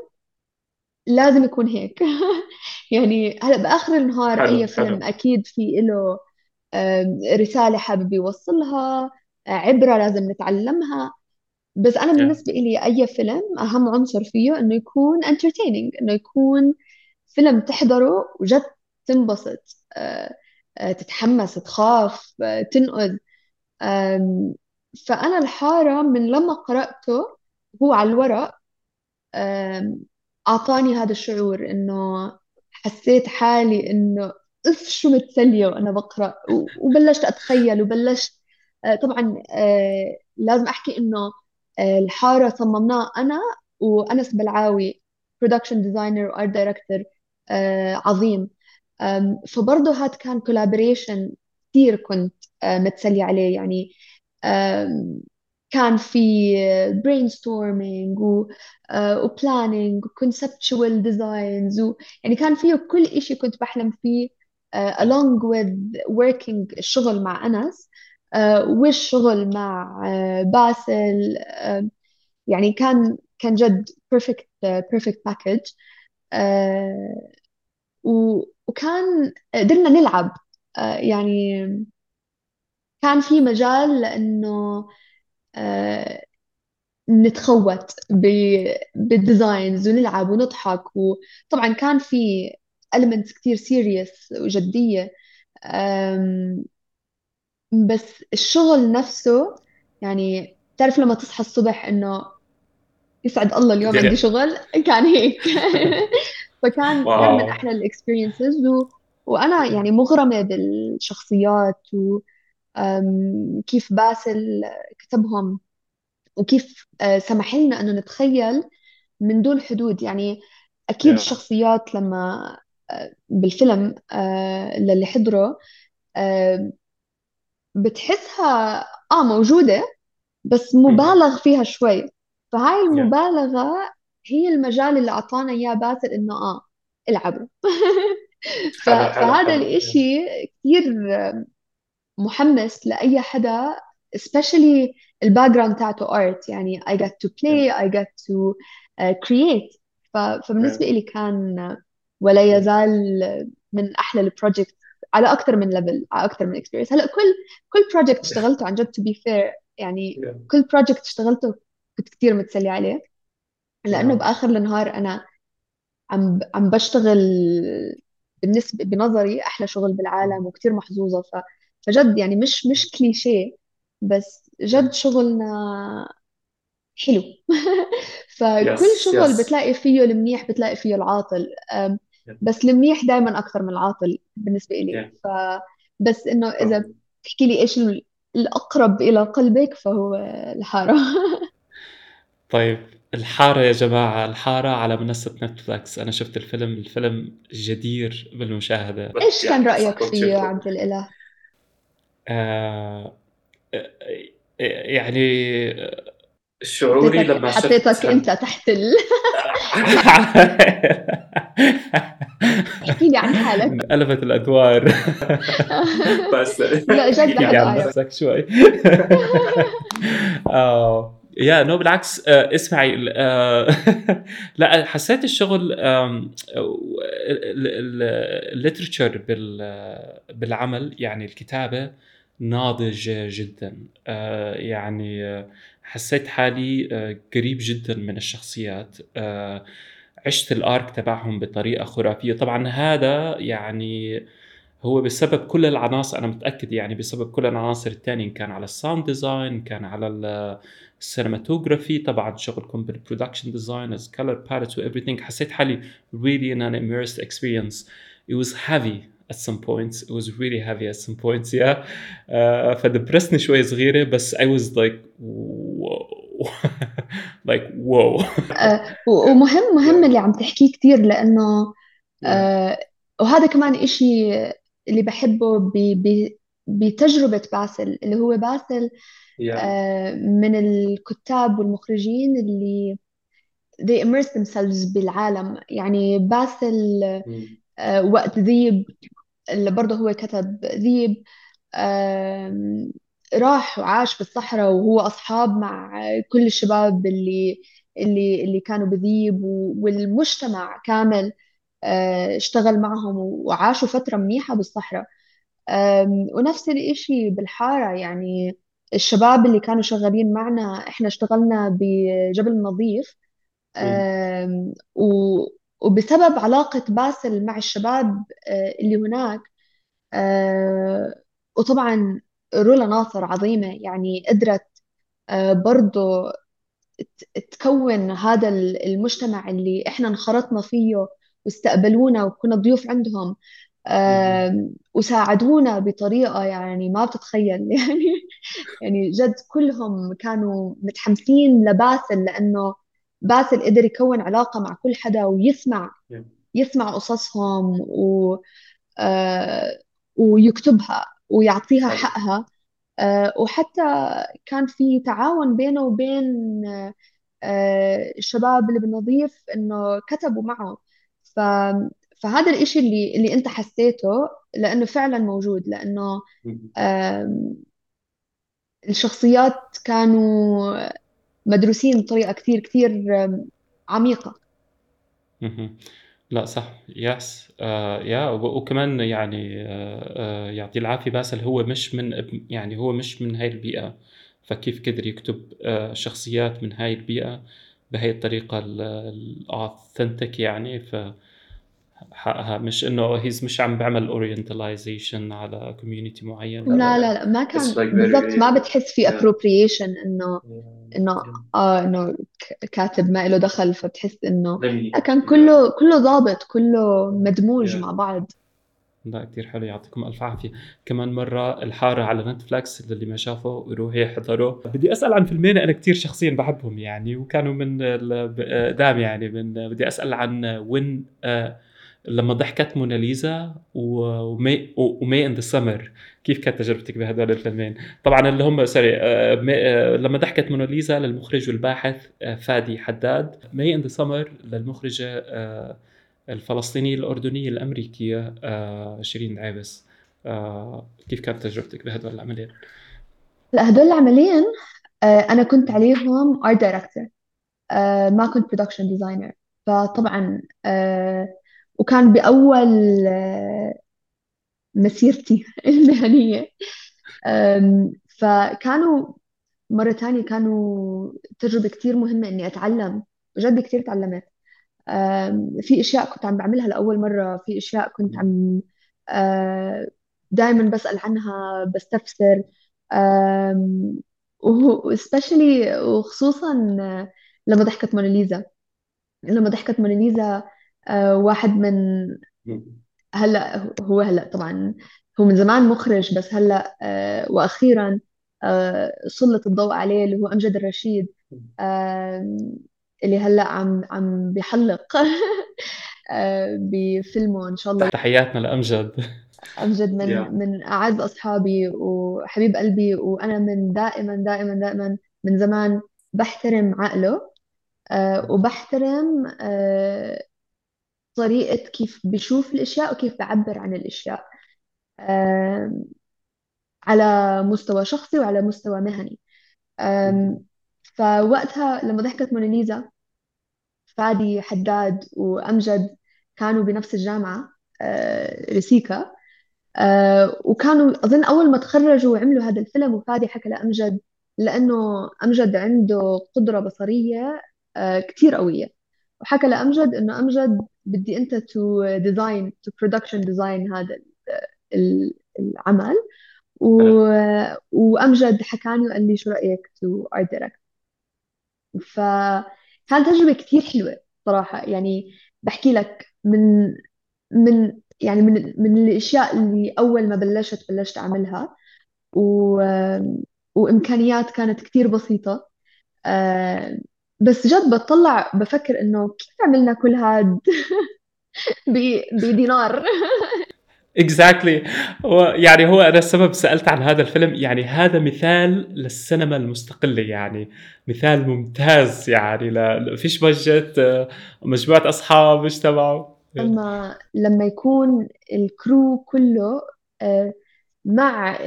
لازم يكون هيك. يعني هلأ بآخر النهار حلو أي حلو. فيلم أكيد في له رسالة حابب يوصلها. عبرة لازم نتعلمها بس أنا. بالنسبة إلي أي فيلم أهم عنصر فيه إنه يكون entertaining إنه يكون فيلم تحضره وجد تنبسط آه، آه، تتحمس تخاف آه، تنقذ آم، فأنا الحارة من لما قرأته هو على الورق أعطاني هذا الشعور إنه حسيت حالي إنه أف شو متسلية وأنا بقرأ وبلشت أتخيل وبلشت طبعا آه، لازم أحكي إنه آه، الحارة صممناه أنا وأنس بلعاوي production designer و art director عظيم. فبرضه هاد كان collaboration كثير كنت آه، متسلية عليه. يعني كان في brainstorming و آه، و planning و conceptual designs و يعني كان فيه كل إشي كنت بحلم فيه آه، along with working الشغل مع أنس. آه، والشغل مع آه، باسل آه، يعني كان كان جد آه، package. آه، و- وكان قدرنا نلعب. آه، يعني كان في مجال لأنه آه، نتخوت بال designs ونلعب ونضحك. وطبعا كان في elements كتير serious وجدية. بس الشغل نفسه يعني تعرف لما تصحى الصبح إنه يسعد الله اليوم عندي شغل؟ كان هيك. فكان كان من wow أحلى ال experiences و... وأنا يعني مغرمة بالشخصيات وكيف باسل كتبهم وكيف آه، سمح لنا أنه نتخيل من دون حدود. يعني أكيد yeah. الشخصيات لما آه، بالفيلم آه، للي حضروا آه، بتحسها آه موجودة بس. مبالغ فيها شوي فهاي. المبالغة هي المجال اللي أعطانا إياه باسل إنه آه العبوا ف- حلو حلو فهذا حلو. الإشي كثير محمس لأي حدا especially ال background تاعته art يعني I get to play I get to uh, create ف- فبالنسبة. لي كان ولا. يزال من أحلى ال project على أكثر من level على أكثر من experience. هلأ كل كل project اشتغلته عن جد to be fair يعني yeah. كل project اشتغلته كنت كثير متسلية عليه. لأنه yeah. بآخر النهار أنا عم عم بشتغل بالنسبة بنظري أحلى شغل بالعالم وكتير محظوظة. ف... فجد يعني مش مش كليشيه بس جد. شغلنا حلو. فكل yes شغل yes بتلاقي فيه المنيح بتلاقي فيه العاطل. بس المنيح دائما أكثر من العاطل بالنسبة إلي. yeah. ف بس إنه إذا طب تحكي لي إيش ال- الأقرب إلى قلبك فهو الحارة. طيب الحارة يا جماعة الحارة على منصة نتفلكس أنا شفت الفيلم الفيلم جدير بالمشاهدة. إيش كان رأيك فيه يا عبد الإله؟ آه يعني شعوري لما شفت حطيتك انت تحت ال احكي لي عن حالك. انقلبت الأدوار. بس. لا جد يعني نفسك شوي. آه. يا نو بالعكس آه اسمعي آه لا حسيت الشغل ال literature بالعمل يعني الكتابة ناضج جدا. آه يعني آه حسيت حالي آه، قريب جدا من الشخصيات. آه، عشت ال arc تبعهم بطريقة خرافية. طبعا هذا يعني هو بسبب كل العناصر أنا متأكد يعني بسبب كل العناصر الثانية كان على ال sound design كان على ال cinematography طبعا شغلكم بال production design color palettes و everything. حسيت حالي really in an immersed experience. It was heavy at some points. It was really heavy at some points yeah. uh, فدبرسني شوي صغيرة بس I was like like whoa. ومهم مهم اللي عم تحكيه كثير لأنه uh, وهذا كمان إشي اللي بحبه بتجربة باسل اللي هو باسل yeah. uh, من الكتاب والمخرجين اللي they immerse themselves بالعالم. يعني باسل uh, وقت ذيب اللي برضه هو كتب ذيب راح وعاش بالصحراء وهو أصحاب مع كل الشباب اللي اللي اللي كانوا بذيب والمجتمع كامل آه، اشتغل معهم وعاشوا فترة منيحة بالصحراء. ونفس الإشي بالحارة يعني الشباب اللي كانوا شغالين معنا إحنا اشتغلنا بجبل النظيف وبسبب علاقة باسل مع الشباب آه، اللي هناك آه، وطبعا رولا ناصر عظيمة يعني قدرت آه، برضو تكون هذا المجتمع اللي إحنا انخرطنا فيه واستقبلونا وكنا ضيوف عندهم وساعدونا بطريقة يعني ما بتتخيل. يعني يعني جد كلهم كانوا متحمسين لباسل لأنه باسل قدر يكون علاقة مع كل حدا ويسمع يسمع قصصهم و آه، ويكتبها. ويعطيها حقها. آه، وحتى كان في تعاون بينه وبين آه، الشباب اللي بالنظيف إنه كتبوا معه. ف فهذا الإشي اللي اللي أنت حسيته لأنه فعلا موجود لأنه الشخصيات كانوا مدروسين بطريقة كثير كثير عميقة. لا صح. يس آه يا وكمان يعني آه آه يعطيه العافية باسل هو مش من يعني هو مش من هاي البيئة. فكيف قدر يكتب آه شخصيات من هاي البيئة بهاي الطريقة ال authentic يعني؟ ف حقها. مش إنه he's مش عم بعمل orientalization على community معين. لا لا. لا ما كان like بالضبط ما بتحس في appropriation إنه إنه آه إنه كاتب ما له دخل فبتحس إنه كان كله كله ضابط كله مدموج مع بعض. لا كثير حلو. يعطيكم ألف عافية. كمان مرة الحارة على نتفلكس اللي ما شافه يروح يحضره. بدي أسأل عن فيلمين أنا كثير شخصيا بحبهم يعني وكانوا من دام يعني من بدي أسأل عن وين آه لما ضحكت موناليزا و May in the Summer كيف كانت تجربتك بهدول الفيلمين؟ طبعا اللي هم سوري آه، آه، لما ضحكت موناليزا للمخرج والباحث آه، فادي حداد May in the Summer للمخرجة الفلسطينية الأردنية الأمريكية شيرين عابس كيف كانت تجربتك بهدول العملين؟ لا هدول العملين أنا كنت عليهم art director ما كنت production designer فطبعا وكان بأول آه، مسيرتي المهنية. فكانوا مرة تانية كانوا تجربة كتير مهمة إني أتعلم بجد كتير تعلمت. في أشياء كنت عم بعملها لأول مرة في أشياء كنت عم آه، دائما بسأل عنها بستفسر. وسبيشلي وخصوصا لما ضحكت موناليزا. لما ضحكت موناليزا آه، واحد من هلا هو هلا طبعا هو من زمان مخرج بس هلا آه، وأخيرا سلط الضوء عليه اللي هو أمجد الرشيد اللي هلا عم عم بيحلق. بفيلمه إن شاء الله. تحياتنا لأمجد. أمجد من yeah. من أعز أصحابي وحبيب قلبي وأنا من دائما دائما دائما من زمان بحترم عقله. آه، وبحترم آه، طريقة كيف بشوف الأشياء وكيف بعبر عن الأشياء على مستوى شخصي وعلى مستوى مهني. فوقتها لما ضحكت موناليزا فادي حداد وأمجد كانوا بنفس الجامعة آه، ريسيكا وكانوا أظن أول ما تخرجوا وعملوا هذا الفيلم وفادي حكى لأمجد لأنه أمجد عنده قدرة بصرية كتير قوية. وحكى لأمجد إنه أمجد بدي أنت to design to production design هذا العمل. و... وأمجد حكاني وقال لي شو رأيك to art direct فكانت تجربة كتير حلوة صراحة. يعني بحكي لك من من يعني من من الأشياء اللي أول ما بلشت بلشت أعملها. و... وإمكانيات كانت كثير بسيطة. آه، بس جد بطلع بفكر إنه كيف عملنا كل هاد؟ بدينار. اكزاكتلي exactly. هو يعني هو أنا السبب سألت عن هذا الفيلم يعني هذا مثال للسينما المستقلة يعني مثال ممتاز يعني لا فيش بجت آه، مجموعة أصحاب اجتمعوا أما لما يكون الكرو كله آه، مع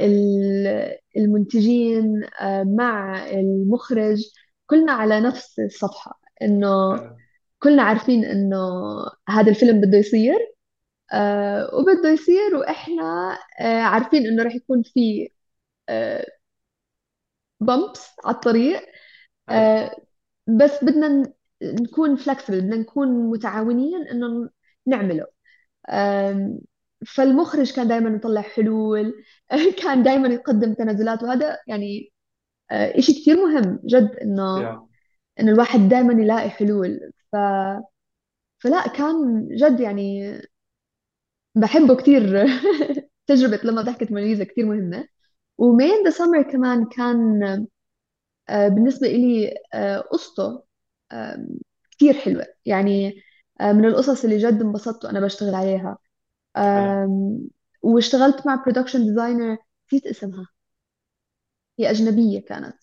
المنتجين آه، مع المخرج كلنا على نفس الصفحة إنه كلنا عارفين إنه هذا الفيلم بده يصير آه، وبده يصير وإحنا عارفين إنه رح يكون في بامبس على الطريق بس بدنا نكون فلكسبل بدنا نكون متعاونين إنه نعمله. فالمخرج كان دائما يطلع حلول كان دائما يقدم تنازلات وهذا يعني آه، إشي كثير مهم جد إنه إنه الواحد دائما يلاقي حلول. ف فلا كان جد يعني بحبه كثير تجربة لما ضحكت موناليزا كثير مهمة. و May in the Summer كمان كان آه، بالنسبة إلي آه، قصته كثير حلوة. يعني آه، من القصص اللي جد انبسطت وأنا بشتغل عليها. واشتغلت مع production designer نسيت اسمها. هي أجنبية كانت.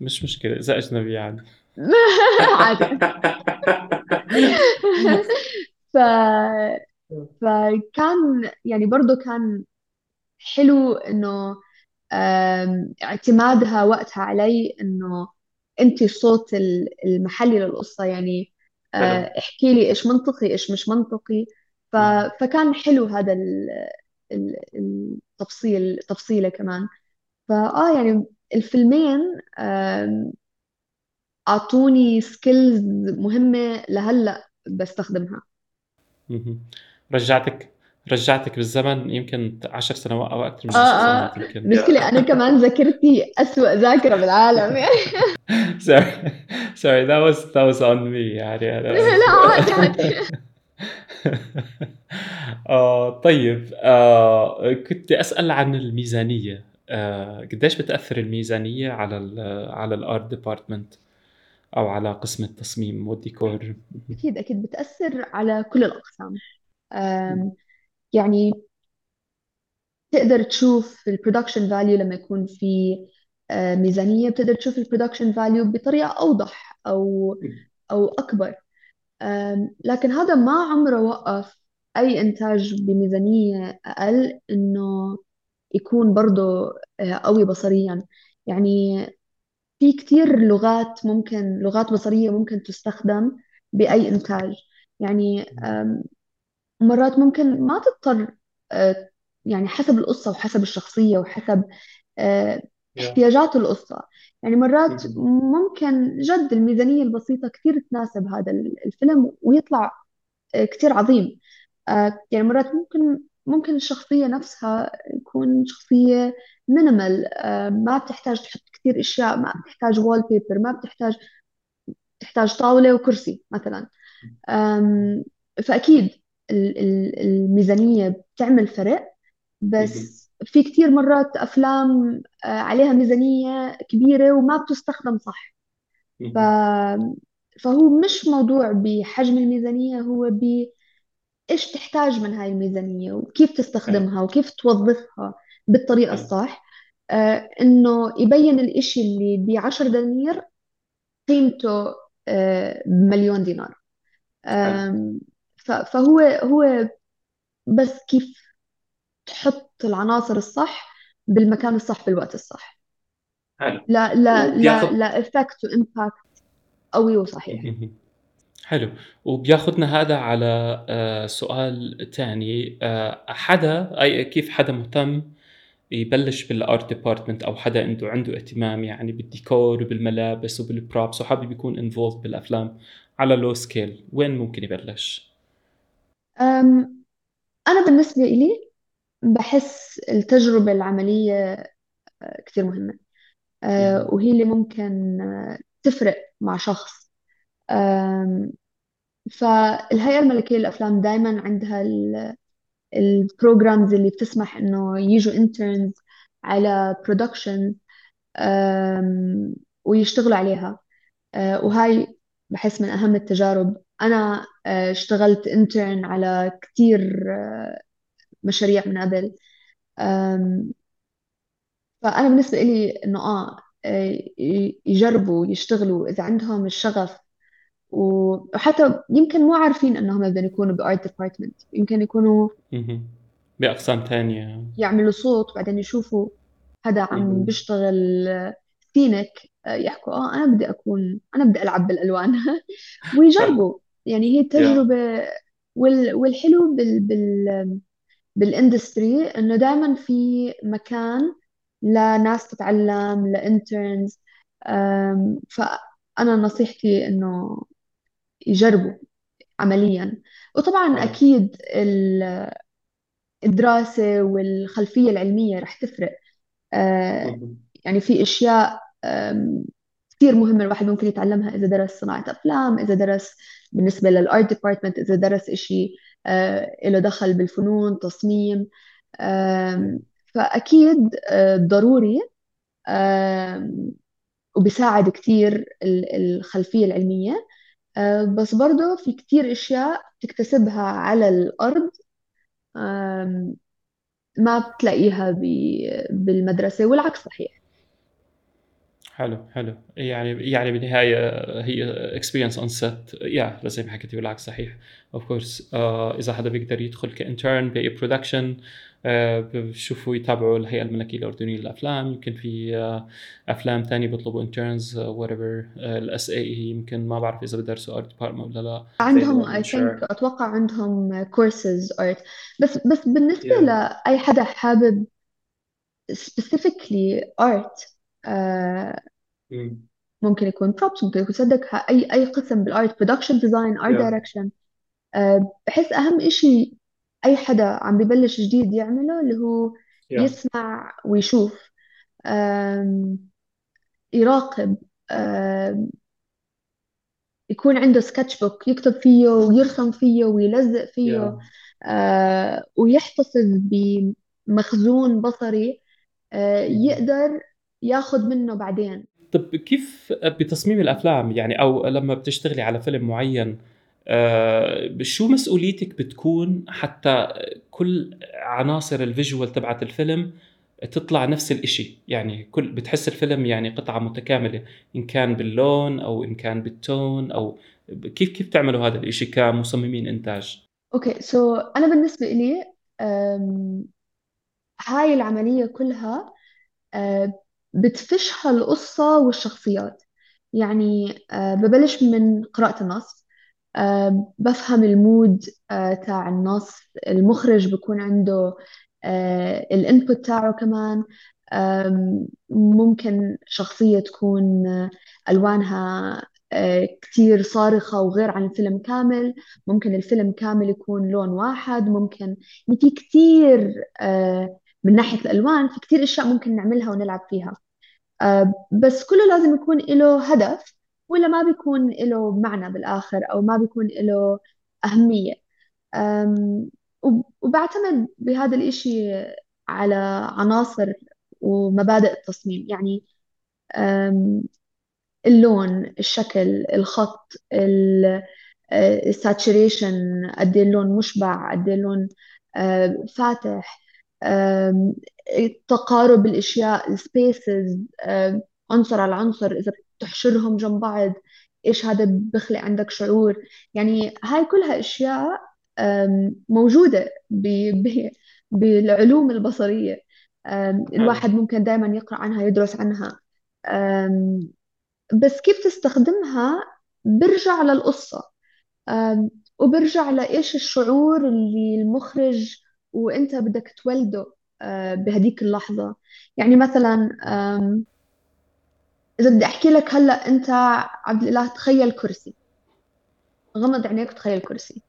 مش مشكلة إذا أجنبي عادي عادي ف... فكان يعني برضه كان حلو إنه اعتمادها وقتها علي إنه أنت الصوت المحلي للقصة. يعني آه، احكي لي إيش منطقي إيش مش منطقي. ف... فكان حلو هذا التفصيل تفصيلة كمان. فاه يعني الفيلمين أعطوني سكيلز مهمة لهلأ بستخدمها. رجعتك رجعتك بالزمن يمكن عشر سنوات أو أكثر من آه عشر سنوات يمكن. مشكلة أنا كمان ذاكرتي اسوء ذاكرة بالعالم. يعني sorry. Sorry that was that was on me. يعني أنا لا عادي آه طيب آه كنت أسأل عن الميزانية. آه قديش بتأثر الميزانية على ال على ال art department أو على قسم التصميم والديكور؟ أكيد أكيد بتأثر على كل الأقسام. يعني تقدر تشوف ال production value لما يكون في آه، ميزانية بتقدر تشوف ال production value بطريقة أوضح أو أو أكبر. لكن هذا ما عمره وقف أي إنتاج بميزانية أقل إنه يكون برضه آه، قوي بصريا. يعني في كتير لغات ممكن لغات بصرية ممكن تستخدم بأي إنتاج. يعني مرات ممكن ما تضطر آه، يعني حسب القصة وحسب الشخصية وحسب آه، احتياجات القصة. يعني مرات ممكن جد الميزانية البسيطة كثير تناسب هذا الفيلم ويطلع كثير عظيم. يعني مرات ممكن ممكن الشخصية نفسها يكون شخصية minimal ما بتحتاج تحط كثير أشياء ما بتحتاج wallpaper ما بتحتاج تحتاج طاولة وكرسي مثلا. فأكيد الميزانية بتعمل فرق بس في كتير مرات أفلام آه، عليها ميزانية كبيرة وما بتستخدم صح. ف... فهو مش موضوع بحجم الميزانية هو ب إيش تحتاج من هاي الميزانية وكيف تستخدمها وكيف توظفها بالطريقة الصح؟ آه إنه يبين الإشي اللي بعشر دنانير قيمته آه بمليون دينار. آه فهو هو بس كيف تحط العناصر الصح بالمكان الصح بالوقت الصح. حلو. لا لا لا لا effect و impact قوي وصحيح. حلو. وبياخدنا هذا على آه، سؤال تاني. آه، حدا أي كيف حدا مهتم يبلش بال art department أو حدا عنده عنده اهتمام يعني بالديكور وبالملابس وبال props وحابب يكون involved بالأفلام على low scale وين ممكن يبلش؟ أم أنا بالنسبة إلي بحس التجربة العملية آه، كثير مهمة. آه، وهي اللي ممكن تفرق مع شخص. فالهيئة الملكية للأفلام دائما عندها ال programs اللي بتسمح إنه يجوا interns على production ويشتغلوا عليها. آه، وهاي بحس من أهم التجارب. أنا آه، اشتغلت intern على كتير آه، مشاريع من قبل. فأنا بالنسبة لي إنه آه يجربوا يشتغلوا إذا عندهم الشغف وحتى يمكن مو عارفين إنهم بدهم يكونوا ب art department يمكن يكونوا مهم. بأقسام تانية يعملوا صوت بعدين يشوفوا حدا عم. بيشتغل sync يحكوا آه أنا بدي أكون أنا بدي ألعب بالألوان. ويجربوا. يعني هي يا تجربة وال... والحلو بال... بال... بال industry إنه دائما في مكان لناس تتعلم ل interns فأنا نصيحتي إنه يجربوا عمليا. وطبعا أكيد ال- الدراسة والخلفية العلمية رح تفرق. آه،. يعني في أشياء آم، كثير مهمة الواحد ممكن يتعلمها إذا درس صناعة أفلام إذا درس بالنسبة للآرت ديبارتمنت إذا درس إشي آه، له دخل بالفنون تصميم. آم، فأكيد آه، ضروري آم، وبيساعد كثير ال- الخلفية العلمية. آه، بس برضه في كثير أشياء تكتسبها على الأرض ما بتلاقيها بالمدرسة والعكس صحيح. حلو حلو. يعني يعني بالنهاية هي experience on set يا زي ما حكيتي بالعكس صحيح. of course إذا حدا بيقدر يدخل ك intern بأي production بشوفوا يتابعوا الهيئة الملكية الأردنية للأفلام. يمكن في آه، أفلام تانية بيطلبوا interns whatever ال SAE يمكن ما بعرف إذا بدرسوا art department ولا لا. عندهم I think sure. أتوقع عندهم courses art. بس بس بالنسبة yeah. لأي حدا حابب specifically art آه، mm. ممكن يكون props ممكن يكون صدق أي أي قسم بالارت production design art yeah direction آه، بحس أهم إشي أي حدا عم ببلش جديد يعمله اللي هو يسمع ويشوف آم، يراقب آم، يكون عنده سكتش بوك يكتب فيه ويرسم فيه ويلزق فيه آه، ويحتفظ بمخزون بصري آه، mm. يقدر ياخذ منه بعدين. طب كيف بتصميم الأفلام؟ يعني أو لما بتشتغلي على فيلم معين آه، شو مسؤوليتك بتكون حتى كل عناصر الفيجوال تبعت الفيلم تطلع نفس الإشي؟ يعني كل بتحس الفيلم يعني قطعة متكاملة إن كان باللون أو إن كان بالتون أو كيف كيف تعملوا هذا الإشي كمصممين إنتاج؟ okay so أنا بالنسبة لي آم، هاي العملية كلها بتعيشها القصة والشخصيات. يعني آه، ببلش من قراءة النص. آه، بفهم ال mood آه، تاع النص. المخرج بكون عنده ال input تاعه كمان. ممكن شخصية تكون ألوانها كتير صارخة وغير عن الفيلم كامل. ممكن الفيلم كامل يكون لون واحد. ممكن يعني في كتير من ناحية الألوان في كتير أشياء ممكن نعملها ونلعب فيها. بس كله لازم يكون له هدف ولا ما بيكون له معنى بالآخر أو ما بيكون له أهمية. وبعتمد بهذا الإشي على عناصر ومبادئ التصميم. يعني اللون الشكل الخط ال saturation قد إيه اللون مشبع قد إيه اللون آه، فاتح. تقارب الأشياء ال spaces عنصر على عنصر إذا بتحشرهم جنب بعض إيش هذا بخلق عندك شعور؟ يعني هاي كلها أشياء ب- بالعلوم حلو. الواحد ممكن دائما يقرأ عنها يدرس عنها. بس كيف تستخدمها؟ برجع للقصة. آم، وبرجع لإيش الشعور اللي المخرج وإنت بدك تولده آه، بهديك اللحظة. يعني مثلا إذا بدي أحكي لك هلأ أنت عبد الإله تخيل كرسي. غمض عينيك وتخيل كرسي.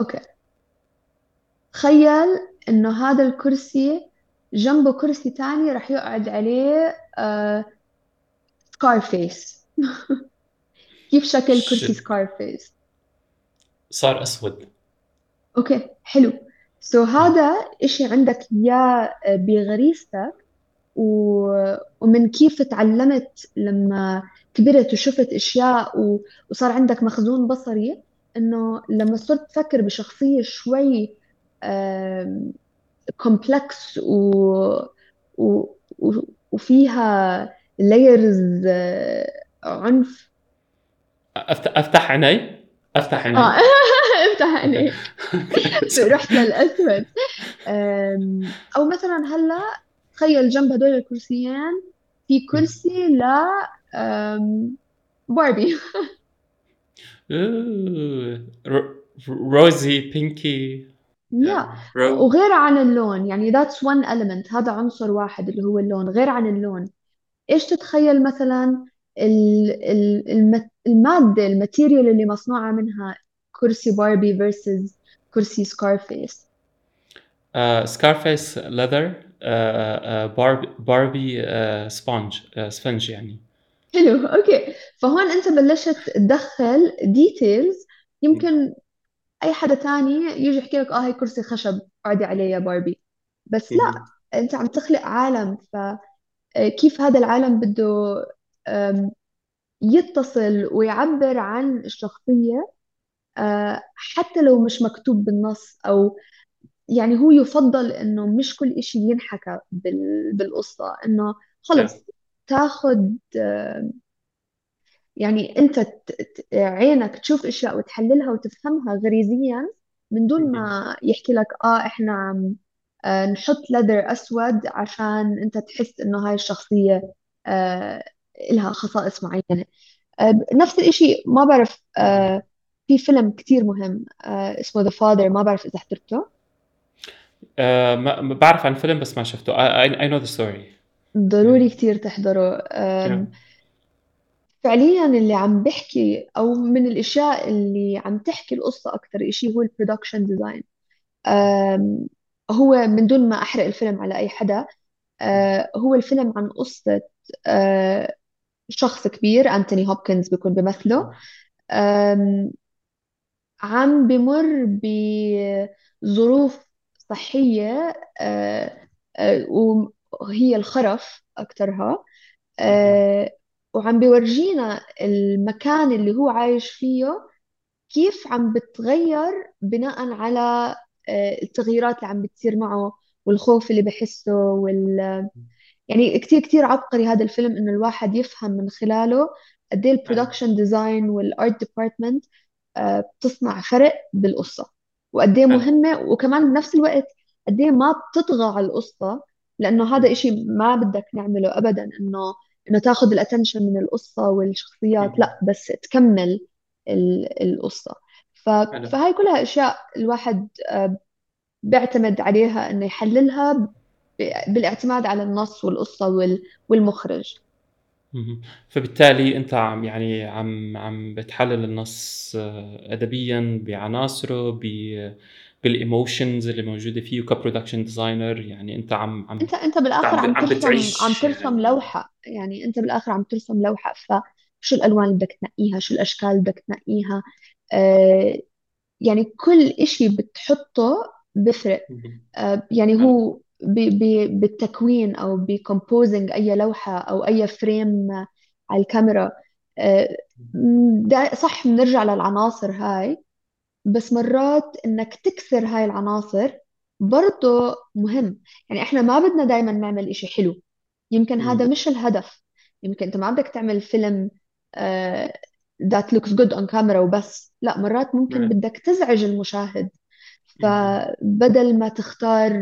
okay. تخيل إنه هذا الكرسي جنبه كرسي تاني رح يقعد عليه Scarface كيف شكل كرسي Scarface صار أسود. okay حلو. so, هذا إشي عندك إياه بغريزتك و... ومن كيف تعلمت لما كبرت وشفت أشياء و... وصار عندك مخزون بصري إنه لما صرت تفكر بشخصية شوي complex و... و... و... وفيها layers عنف. افتح عيني؟ أفتح عيني. افتح okay عينيك okay. رحت للأسود. أم، أو مثلا هلأ تخيل جنب هدول الكرسيين في كرسي ل باربي rosy pinky رو وغير عن اللون. يعني that's one element. هذا عنصر واحد اللي هو اللون. غير عن اللون. إيش تتخيل مثلا ال- ال- الم- المادة ال material اللي مصنوعة منها كرسي باربي versus كرسي سكارفيس سكارفيس ليذر باربي sponge سفنج يعني. حلو okay. فهون أنت بلشت تدخل details يمكن أي حدا تاني يجي يحكي لك آه هي كرسي خشب قاعدة عليه يا باربي بس لا أنت عم تخلق عالم فكيف هذا العالم بده يتصل ويعبر عن الشخصية. حتى لو مش مكتوب بالنص أو يعني هو يفضل إنه مش كل إشي ينحكى بال- بالقصة إنه خلص. تاخد يعني أنت ت- ت- عينك تشوف إشياء وتحللها وتفهمها غريزيا من دون ما يحكي لك آه إحنا عم آه نحط لدر أسود عشان أنت تحس إنه هاي الشخصية آه لها خصائص معينة آه نفس الإشي ما بعرف آه في فيلم كتير مهم آه اسمه The Father ما بعرف إذا حضرته. آه، ما بعرف عن الفيلم بس ما شفته. I know the story. ضروري. كتير تحضره. Yeah. فعليا اللي عم بحكي أو من الأشياء اللي عم تحكي القصة أكثر إشي هو ال production design هو من دون ما أحرق الفيلم على أي حدا آه، هو الفيلم عن قصة آه، شخص كبير أنتوني هوبكنز بيكون بيمثله آم، عم بمر بظروف صحية آه، آه، وهي الخرف أكثرها م- وعم بيورجينا المكان اللي هو عايش فيه كيف عم بتغير بناء على آه، التغييرات اللي عم بتصير معه والخوف اللي بحسه وال يعني كتير كتير عبقري هذا الفيلم إنه الواحد يفهم من خلاله قد إيه أيوة. ال production design وال art department بتصنع فرق بالقصة. وقد إيه حلو. مهمة وكمان بنفس الوقت قد إيه ما بتطغى على القصة لأنه هذا إشي ما بدك نعمله ابدا إنه إنه تاخذ ال attention من القصة والشخصيات. لا بس تكمل ال- القصة. ف... حلو. فهاي كلها أشياء الواحد آه، بيعتمد عليها إنه يحللها ب- بالاعتماد على النص والقصة وال... والمخرج. فبالتالي أنت عم يعني عم عم بتحلل النص آه، ادبيا بعناصره ب بال emotions اللي موجودة فيه ك production designer يعني أنت عم عم أنت أنت بالآخر عم عم ترسم عم ترسم لوحة. يعني أنت بالآخر عم ترسم لوحة. فشو الألوان اللي بدك تنقيها؟ شو الأشكال اللي بدك تنقيها؟ آه يعني كل إشي بتحطه بفرق. آه، يعني هو بالتكوين أو ب composing أي لوحة أو أي frame على الكاميرا. صح بنرجع للعناصر هاي. بس مرات إنك تكسر هاي العناصر برضه مهم. يعني إحنا ما بدنا دائما نعمل إشي حلو. يمكن هذا مش الهدف. يمكن أنت ما بدك تعمل فيلم that looks good on camera وبس. لا مرات ممكن بدك تزعج المشاهد. فبدل ما تختار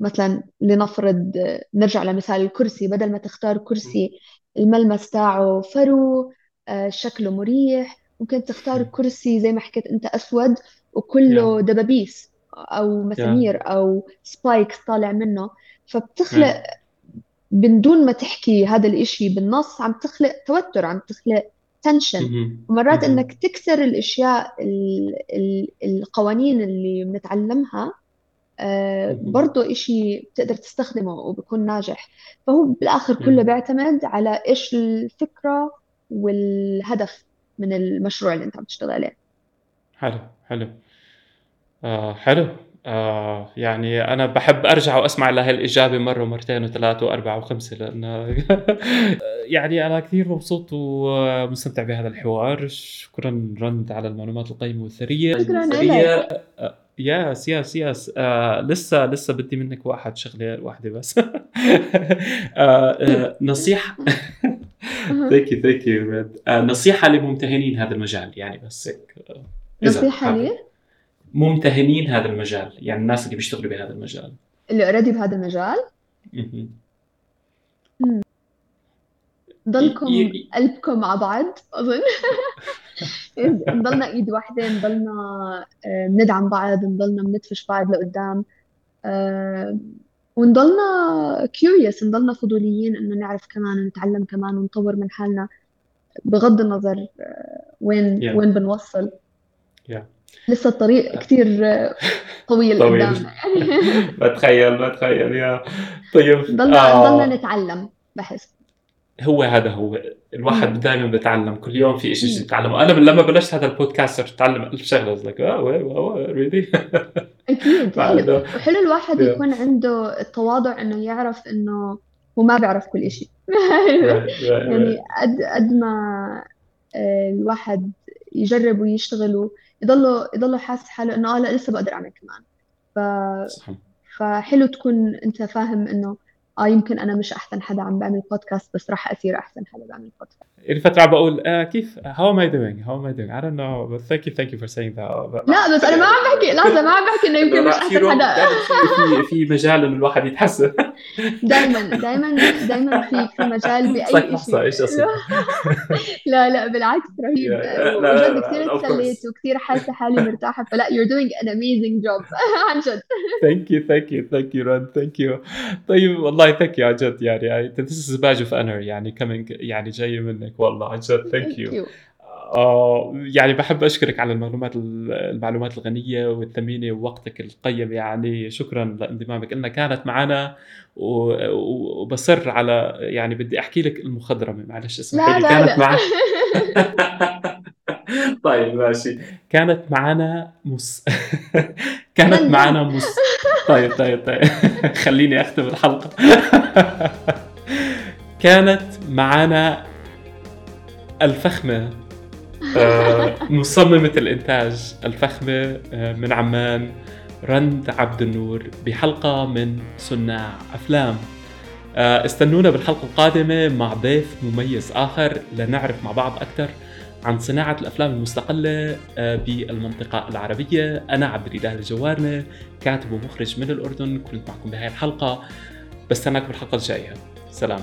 مثلا لنفرض نرجع لمثال الكرسي. بدل ما تختار كرسي الملمس تاعه فرو آه، شكله مريح ممكن تختار كرسي زي ما حكيت أنت أسود وكله دبابيس أو مسامير أو spikes طالع منه. فبتخلق من دون ما تحكي هذا الإشي بالنص عم تخلق توتر عم تخلق تنشن ومرات إنك تكسر الأشياء القوانين اللي بنتعلمها برضه إشي بتقدر تستخدمه وبكون ناجح. فهو بالآخر كله بيعتمد على إيش الفكرة والهدف من المشروع اللي أنت عم تشتغل عليه. حلو حلو. آه حلو. آه يعني أنا بحب أرجع وأسمع لهي الإجابة مرة ومرتين وثلاثة وأربعة وخمسة لأن يعني أنا كثير مبسوط ومستمتع بهذا الحوار. شكرا رند على المعلومات القيمة والثرية. شكرا لك. yes yes yes. آه لسه لسه بدي منك واحد شغلة واحدة بس. آه آه نصيحة. thank you thank you نصيحة لممتهنين هذا المجال يعني بس هيك. آه، نصيحة لي؟ ممتهنين هذا المجال يعني الناس اللي بيشتغلوا بهذا المجال. اللي already بهذا المجال؟ ضلكم قلبكم مع بعض أظن. نضلنا إيد واحدة نضلنا آه، بندعم بعض نضلنا بندفش بعض لقدام. آه، ونضلنا curious نضلنا فضوليين إنه نعرف كمان ونتعلم كمان ونطور من حالنا. بغض النظر آه، وين yeah. وين بنوصل. Yeah. لسه الطريق كثير طويل طويل. قدامنا بتخيل بتخيل يا طيب ضلنا آه. ضلنا نتعلم بحس. هو هذا هو. الواحد دائما بيتعلم كل يوم في شيء يتعلمه أنا من لما بلشت هذا البودكاست صرت أتعلم ألف شغلة. لايك آه ريلي أكيد وحلو الواحد يكون عنده التواضع إنه يعرف إنه هو ما بيعرف كل شيء يعني قد قد ما آه، الواحد يجرب ويشتغل ويضله يضله حاسس حاله إنه آه لا لسه بقدر أعمل كمان. ف فحلو تكون أنت فاهم إنه آه يمكن أنا مش أحسن حدا عم بعمل بودكاست بس راح اصير أحسن حدا بعمل بودكاست يعني فترة عم بقول آه كيف؟ How am I doing? How am I doing? I don't know but thank you thank you for saying that. لا بس أنا ما عم بحكي لحظة ما عم بحكي إنه يمكن مش أحسن حدا. في في مجال إنه الواحد يتحسن. دائما دائما دائما في في مجال بأي شيء لا لا بالعكس رهيب. وجد كثير تسليت وكثير حاسة حالي مرتاحة فلا you're doing an amazing job. عن جد. Thank you thank you thank you رند thank you. طيب والله thank you عن جد يعني this is a badge of honor يعني coming يعني جاي منك والله عن جد thank you يعني بحب أشكرك على المعلومات المعلومات الغنية والثمينة ووقتك القيم يعني شكرا لانضمامك. إنها كانت معنا وبصر على يعني بدي أحكي لك المخضرمة معلش اسمحي لي كانت معنا. طيب ماشي. كانت معنا مس كانت معنا مس. طيب طيب طيب. خليني أختم الحلقة. كانت معنا الفخمة. آه، مصممة الإنتاج الفخمة آه، من عمان رند عبد النور بحلقة من صناع أفلام. آه، استنونا بالحلقة القادمة مع ضيف مميز آخر لنعرف مع بعض أكثر عن صناعة الأفلام المستقلة بالمنطقة العربية. أنا عبد الإله الجوارنة كاتب ومخرج من الأردن. كنت معكم بهاي الحلقة. بستناكم الحلقة الجاية. سلام.